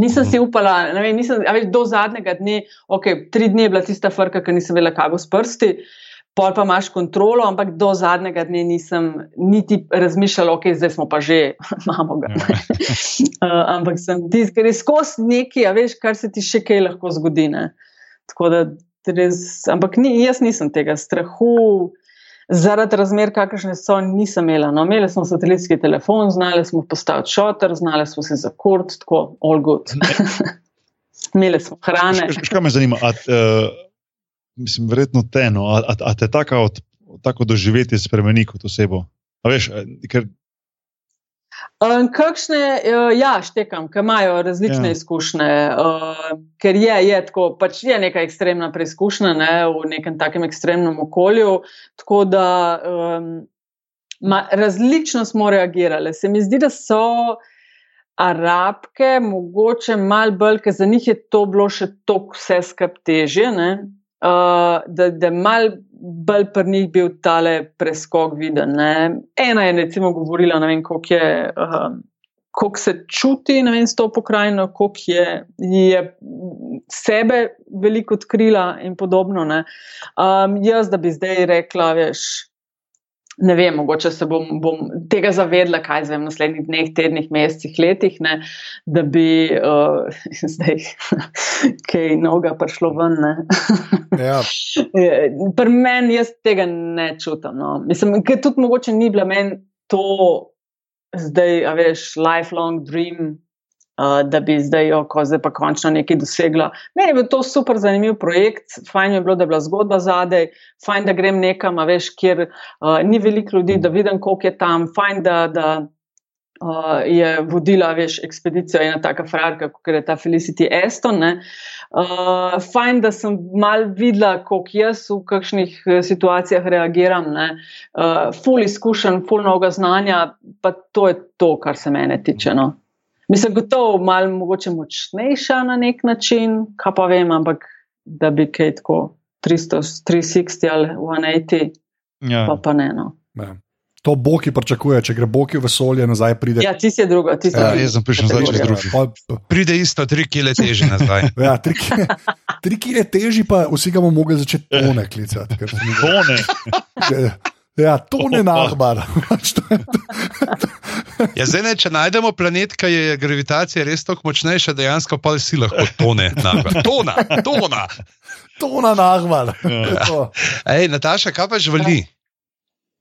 Nisem si upala, ne vem, nisem, a veš, do zadnjega dne, ok, tri dni je bila tista frka, ker nisem vedela, kaj bo s prsti, pol pa imaš kontrolo, ampak do zadnjega dne nisem niti razmišljala, ok, zdaj smo pa že, <laughs> imamo ga. uh, <laughs> ampak sem ti, ker je skozi nekaj, a veš, kar se ti še kaj lahko zgodi. Ne? Tako da, res, ampak ni, jaz nisem tega strahu. Zaradi razmer, kakršne so, nisem imela. No, imeli smo satelitski telefon, znali smo postaviti šotor, znali smo se zakurt, tako, all good. <laughs> imeli smo hrane. Kaj me zanima, a, uh, mislim, verjetno te, no, a, a, a te tako, od, tako doživeti spremeni kot osebo? A veš, ker Um, kakšne, uh, ja, štekam, ki imajo različne ja. izkušnje, ker je, je tako, pač je neka ekstremna preizkušnja ne, v nekem takem ekstremnem okolju. Tako da um, ma, različno smo reagirali. Se mi zdi, da so arabke mogoče mal bolj, ker za njih je to bilo še toliko vse skup težje. Uh, da je mal bolj pri njih bil tale preskok viden. Ne. Ena je recimo govorila, ne vem, koliko je. Uh, Kako se čuti vem, s to pokrajino, kako je, je sebe veliko odkrila, in podobno. Um, jaz, da bi zdaj rekla, veš, ne vem, mogoče se bom, bom tega zavedla, kaj zvem v naslednjih dneh, tednih, mesecih, letih, ne, da bi uh, <laughs> zdaj <laughs> kaj novega prišlo ven. <laughs> ja. Pri meni jaz tega ne čutim. No. Mislim, ker tudi mogoče ni bila meni to zdaj, a veš, lifelong dream. Uh, da bi zdaj, ko zdaj pa končno nekaj dosegla. Meni je bil to super zanimiv projekt, fajn je bilo, da je bila zgodba zadaj, fajn, da grem nekam, veš, kjer uh, ni veliko ljudi, da vidim, koliko je tam, fajn, da, da uh, je vodila, veš, ekspedicijo ena taka frarka, kot je ta Felicity Aston. Uh, fajn, da sem mal videla, koliko jaz v kakšnih situacijah reagiram, uh, full izkušen, full novega znanja, pa to je to, kar se mene tiče. No. Mislim, gotovo malo mogoče močnejša na nek način, kaj pa vem, ampak da bi kaj tako 300, 360 ali 180, ja. pa, pa ne. No. Ja. To Boki pričakuje, če gre Boki v vesolje, nazaj pride. Ja, ti si druga, ti si druga. Ja, jaz sem prišel nazaj, če si druga. Pride isto, tri kile teži nazaj. <laughs> ja, tri, kile, tri kile teži, pa vsi ga bomo mogli začeti tone klicati. Tone. Ja, <laughs> to ne nahbar. <laughs> ja, zdaj, ne, če najdemo planet, ki je gravitacija res tako močnejša, dejansko pa si lahko tone. Nahbar. <laughs> Tona, tona. Tona nahbar. Ja. Ej, Nataša, kaj pa žvali?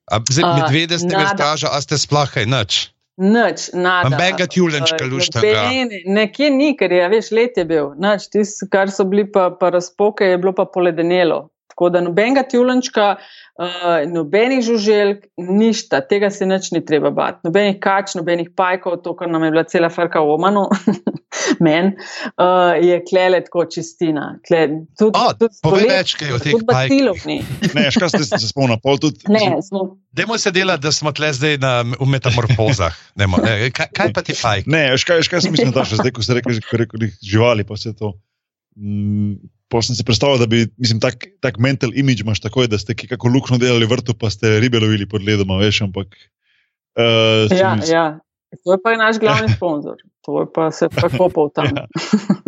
Medvede ste ga spražali, a ste sploh kaj nič? Nič, nada. Mega tjulenčka lušta. Nekje ni, ker je, veš, let je bil. Nič, tisto, kar so bili pa, pa razpoke, je bilo pa poledenelo. Tako da nobenega tjulenčka, uh, nobenih žuželk, ništa, tega se nič ni treba bati. Nobenih kač, nobenih pajkov, to, kar nam je bila cela frka v omanu, <laughs> men, uh, je klele tako čistina. Povej več, kaj je od teh pajkov. ne, škaj ste se spomnili, pol tudi. Ne, smo. Demo se dela, da smo tle zdaj na, v metamorfozah. Nemo, ne, kaj, kaj pa ti pajki? Ne, škaj, škaj sem mislil, da še zdaj, ko ste rekli, je živali, pa vse to. Mm, Sem si predstavljal, da bi, mislim, tak, tak mental image imaš takoj, da ste kako luknjo delali vrtu, pa ste ribe lovili pod ledom, veš, ampak. Uh, ja, mis... ja, to je pa naš glavni sponzor, to je pa se tako pol tam. <laughs> ja.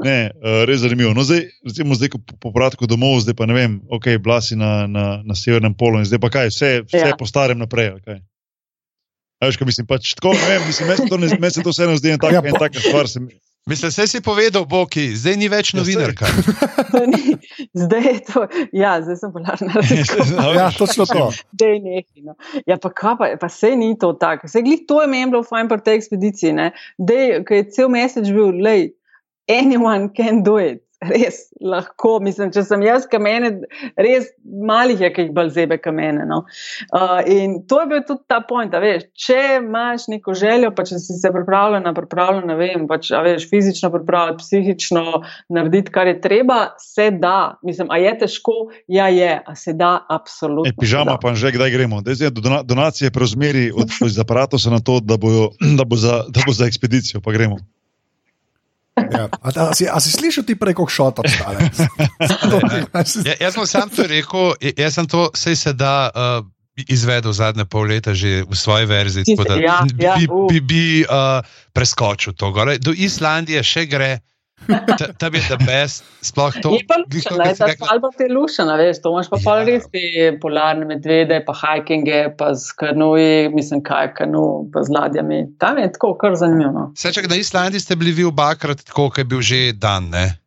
Ne, uh, res zanimivo. No, zdaj, recimo, zdaj, ko popratko domov, zdaj pa ne vem, ok, blasi na, na, na severnem polu in zdaj pa kaj, vse, vse ja. po starem naprej. Okay. Veš, kaj mislim, pač tako, ne vem, mislim, meni se to vseeno zdi en tak, ja, en tak stvar. Sem... Mislim, vse si povedal, Boki, zdaj ni več ja, novinarka. zdaj je to, ja, zdaj sem polarna. <laughs> ja, točno to. Zdaj nekaj. No. Ja, pa kaj pa, pa se ni to tako. Se glih to je meni bilo fajn pri tej ekspediciji, ne. Dej, ker je cel mesec bil, lej, anyone can do it res lahko. Mislim, če sem jaz kamene, res malih je, ki jih bolj zebe kamene. No. Uh, in to je bil tudi ta point. Veš, če imaš neko željo, pa če si se pripravljen, pripravljen, ne vem, pač, veš, fizično pripravljen, psihično narediti, kar je treba, se da. Mislim, a je težko? Ja, je, a se da, absolutno. E, pižama, pa že kdaj gremo. Zdaj, donacije preusmeri od <laughs> aparata na to, da, bojo, da, bo za, da bo za ekspedicijo, pa gremo. Ja. A, a, si, a si slišal ti preko šota? <laughs> ja, jaz sem sam to rekel, jaz sem to, sej se da. Uh, izvedel zadnje pol leta že v svoji verziji. Tako da ja, ja, bi, bi, bi uh, preskočil to. Gore. Do Islandije še gre, tam je the best, sploh to. Je pa lušena, je ta Svalbard je lušena, veš, to imaš pa Ja. res te polarne medvede, pa hikinge, pa z kanuji, mislim, kaj kanu, pa z ladjami. Tam je tako kar zanimivo. no. Saj čak, na Islandiji ste bili vi obakrat, tako kot je bil že dan. Ne?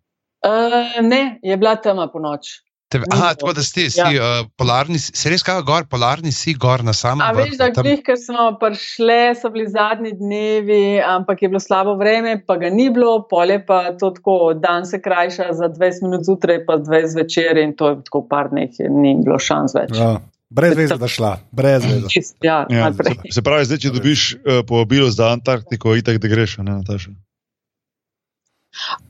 Uh, ne, je bila tema po noč. Te, Ni aha, tako da ste si ja. uh, polarni, si si res kaj gor, polarni si gor na samem A veš, da glih, ker smo prišli, so bili zadnji dnevi, ampak je bilo slabo vreme, pa ga ni bilo, polje pa to tako, dan se krajša za 20 minut zjutraj, pa 20 zvečer in to je tako par dneh, ni bilo šans več. Ja. Brez veze, da šla, brez veze. Čist, ja, Ja, naprej. se, se pravi, zdaj, če dobiš uh, povabilo za Antarktiko, itak da greš, ne Nataša.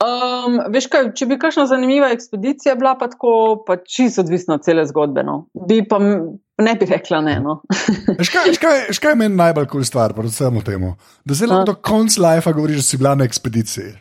Um, veš kaj, če bi kakšna zanimiva ekspedicija bila, pa tako, pa čisto odvisno od cele zgodbe. No. Bi pa ne bi rekla ne. No. <laughs> Veš kaj, veš kaj, veš kaj je meni najbolj kul cool stvar, predvsem v tem? Da zelo do konca lajfa govoriš, da si bila na ekspediciji.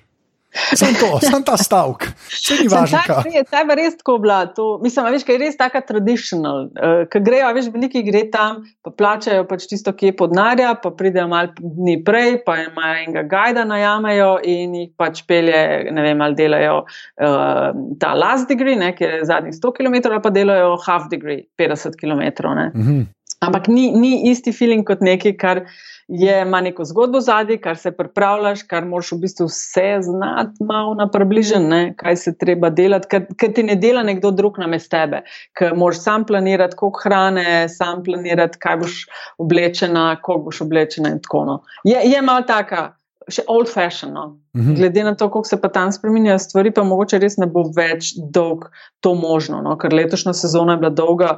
Sam to, <laughs> sam ta stavek. Vse ni važno. Ta, kaj. ta je res tako bila. To, mislim, veš, kaj je res taka traditional. Uh, Ker grejo, veš, veliki gre tam, pa plačajo pač tisto, ki je podnarja, pa pridejo malo dni prej, pa imajo enega gajda najamejo in jih pač pelje, ne vem, ali delajo uh, ta last degree, ne, ki je zadnjih 100 km, ali pa delajo half degree, 50 km. Ne. Mhm. Ampak ni, ni isti feeling kot nekaj, kar je, ima neko zgodbo zadnji, kar se pripravljaš, kar moraš v bistvu vse znati, malo na približen, ne, kaj se treba delati, ker, ti ne dela nekdo drug namesto tebe, ker moraš sam planirati, koliko hrane, sam planirati, kaj boš oblečena, koliko boš oblečena in tako naprej. Je, je malo taka, še old fashioned. No. Mhm. Glede na to, kako se pa tam spremenjajo stvari, pa mogoče res ne bo več dolg to možno, no? ker letošnja sezona je bila dolga,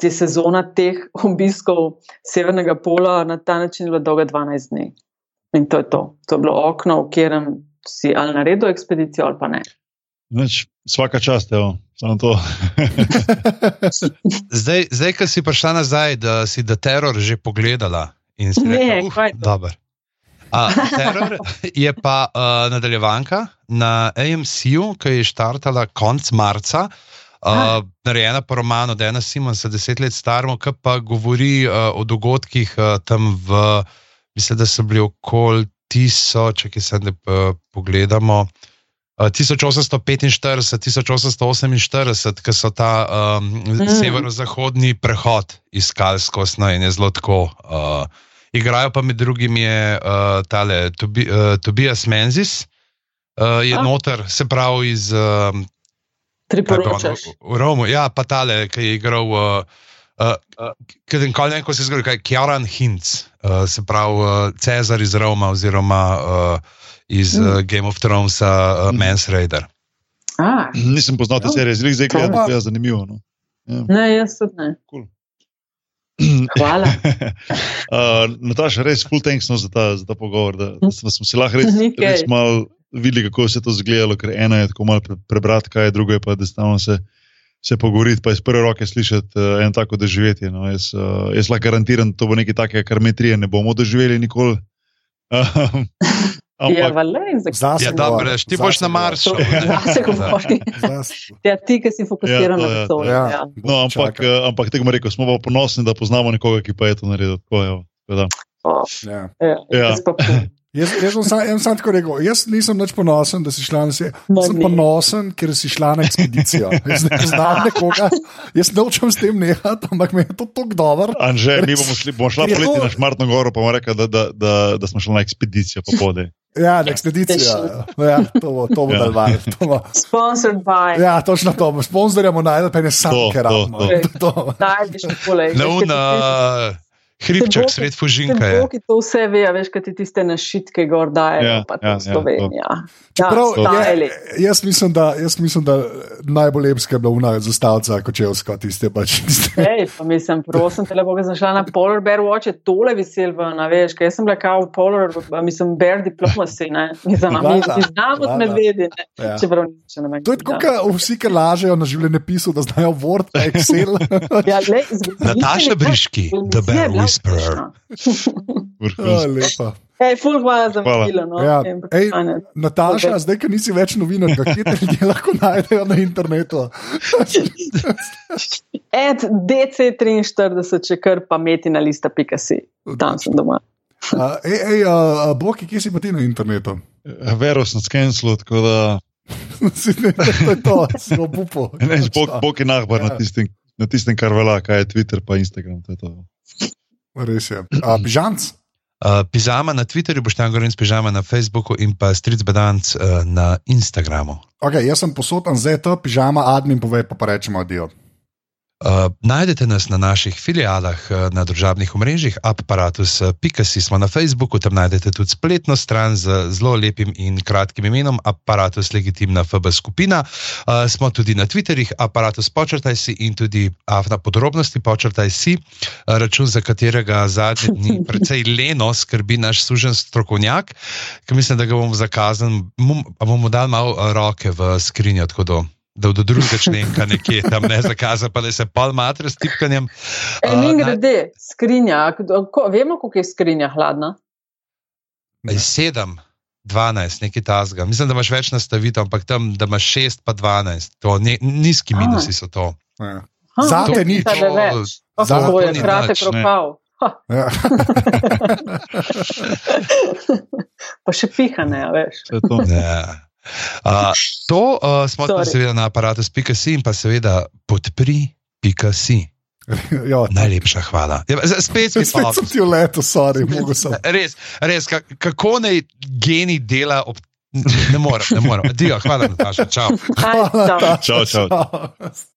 te sezona teh obiskov severnega pola na ta način je bila dolga 12 dni. In to je to. To je bilo okno, v katerem si ali naredil ekspedicijo ali pa ne. Neč, vsaka čast, evo, samo to. <laughs> Zdaj, zdaj ko si prišla nazaj, da si da teror že pogledala in si Ne, rekla, "Uf, kaj to?" dober. A, teror je pa uh, nadaljevanka na AMC-u, ki je štartala konec marca. Uh, narejena po romanu Dana Simonsa, deset let staremu, ki pa govori uh, o dogodkih uh, tam v, mislim, da so bili okoli tisoč, če se ne uh, pogledamo. Uh, 1845, 1848, ki so ta um, Mm. severno-zahodni prehod iskali skozi no, in je zelo tako. Uh, igrajo pa med drugim je uh, tale Tobi, uh, Tobias Menzis, uh, je Ah. noter, se pravi iz um, Priporočaš. v, v Romu, ja, pa tale, ki je igral. Uh, Uh, uh, nikoli ne vem, kako se zgodi, kaj je Kjaran Hinc, uh, se pravi uh, Cezar iz Roma oziroma uh, iz Mm. uh, Game of Thrones, uh, Mm. Mans Raider. A, Nisem poznal te Ja. serije, zdaj zdaj gledam, da je zanimivo. No. Ja. ne, jaz tudi ne. Cool. <clears throat> Hvala. <laughs> uh, Nataša, res full thanks no, za, ta, za ta pogovor. Da, da smo, si lahko res, res malo videli, kako se je to zgledalo, ker eno je tako malo pre, prebrati, kaj je drugo, je pa da stalno se, se pogovoriti, pa iz prve roke slišati uh, eno tako doživetje. No. Jaz, uh, jaz lahko garantiram, da to bo nekaj takega, kar mi trije ne bomo doživeli nikoli. Um, <laughs> Je ampak? Zase Ja, govori, dobro, ti boš na. Marsu. Zase govori. Zase. Ja, ti, ki si fokusiran Ja, to na to. je. Ja. Ja. no, ampak, Čakaj. uh, ampak bomo rekel, smo pa ponosni, da poznamo nekoga, ki pa je to naredil. Tako, evo, tako da. O, Ja. ja, Ja. <laughs> jaz. Jaz, sem sam, sam tako rekel, jaz nisem več ponosen, da si šla na svet. Sem ponosen, ker si šla na ekspedicijo. Jaz ne poznam nekoga, jaz nočem s tem nehati, ampak mi je to tako dobro. Anže, mi bomo šli, bomo šla poleti to- na Šmartno goro, pa bomo rekli, da, da, da, da smo šli na ekspedicijo popode. Ja, na ekspedicijo. Ja, to bo, to bo Ja. dalvaj. To bo. Sponsored by. Ja, točno to. Sponzorja bomo najdel, pa je ne sam, ker to, rabimo. to. Hribček sred Fužinka je. Ki to vse ve, a veš, kaj ti tiste našitke gor dajo, Ja, pa ja, ja, Slovenija. Ja, Čeprav, stajali. je, jaz, mislim, da, jaz mislim, da najbolj lepska je bila una zastavca Kočevska, tiste pač. Tiste. Ej, pa mislim, prosim, te lepo, da sem šla na Polar Bear Watch, je tole vesel ven, a veš, kaj jaz sem bila kao Polar, a mislim, Bear Diplomacy, ne, mislim, mi si znamo od medvedi, ne, Ja. čeprav nič ne vem. To je tako, kot vsi, ki lažejo na življenjepisu, da znajo Word, Excel. Ja, zgodovina Nataša Briški, The Bear bila Whisperer. Ja, lepa. Ej, ful, hvala za vabilo. No, Ja, ej. Nataša, zdaj, ki nisi več novinarka, kje te ljudje lahko najdejo na internetu? <laughs> Ed DC43, če kar pametina lista, pika si. Tam sem doma. Uh, ej, ej, uh, Boki, kje si pa ti na internetu? Vero sem skenslil, tako da <laughs> ne, to je to, si obupo. bog, bog je nahbar Ja. na tistem, na tistem, kar velja, kaj je Twitter pa Instagram. To je to. Res je. Uh, Pižanc? Uh, pižama na Twitterju, boš tam govoril, pižama na Facebooku in pa stric bedanc uh, na Instagramu. Okay, jaz sem posoten ZT, pižama, admin, povej pa, pa rečemo adijo. Uh, najdete nas na naših filialah uh, na družabnih omrežjih, aparatus.si smo na Facebooku, tam najdete tudi spletno stran z zelo lepim in kratkim imenom Apparatus Legitimna FB skupina. Uh, smo tudi na Twitterjih, aparatus počrtaj si in tudi uh, na podrobnosti počrtaj si, račun za katerega zadnje dni <laughs> precej leno skrbi naš sužen strokovnjak, ki mislim, da ga bomo zakazali, bomo dali malo roke v skrinjo. tako da- Da do drugega členka nekje tam ne zakaza, pa da se pol matre s tipkanjem. E, Uh, mi naj- grede, skrinja. Ko, vemo, koliko je skrinja hladna. Ej, Sedem, dvanajst, nekaj tasga. Mislim, da imaš več nastavitev, ampak tam, da imaš šest, pa dvanajst. To, ne, nizki minusi so to. Ja. Zate jaz nič. mislim, da več. Zate Kako je ni kratek ne. rokav. Ha, Ja. <laughs> pa še pihane, a veš. To to. Ja. Uh, to uh, smo tudi Sorry. seveda na aparatus.si in pa seveda podpri.si. <laughs> Ja, Najlepša hvala. Ja, spet mi Spet <laughs> sem v letu, sorry, mogo sem. <laughs> Res, res ka, kako naj genij dela ob. Ne morem, ne morem. Adijo, hvala, Nataša, čau. Hvala, čau. Čau, čau. čau.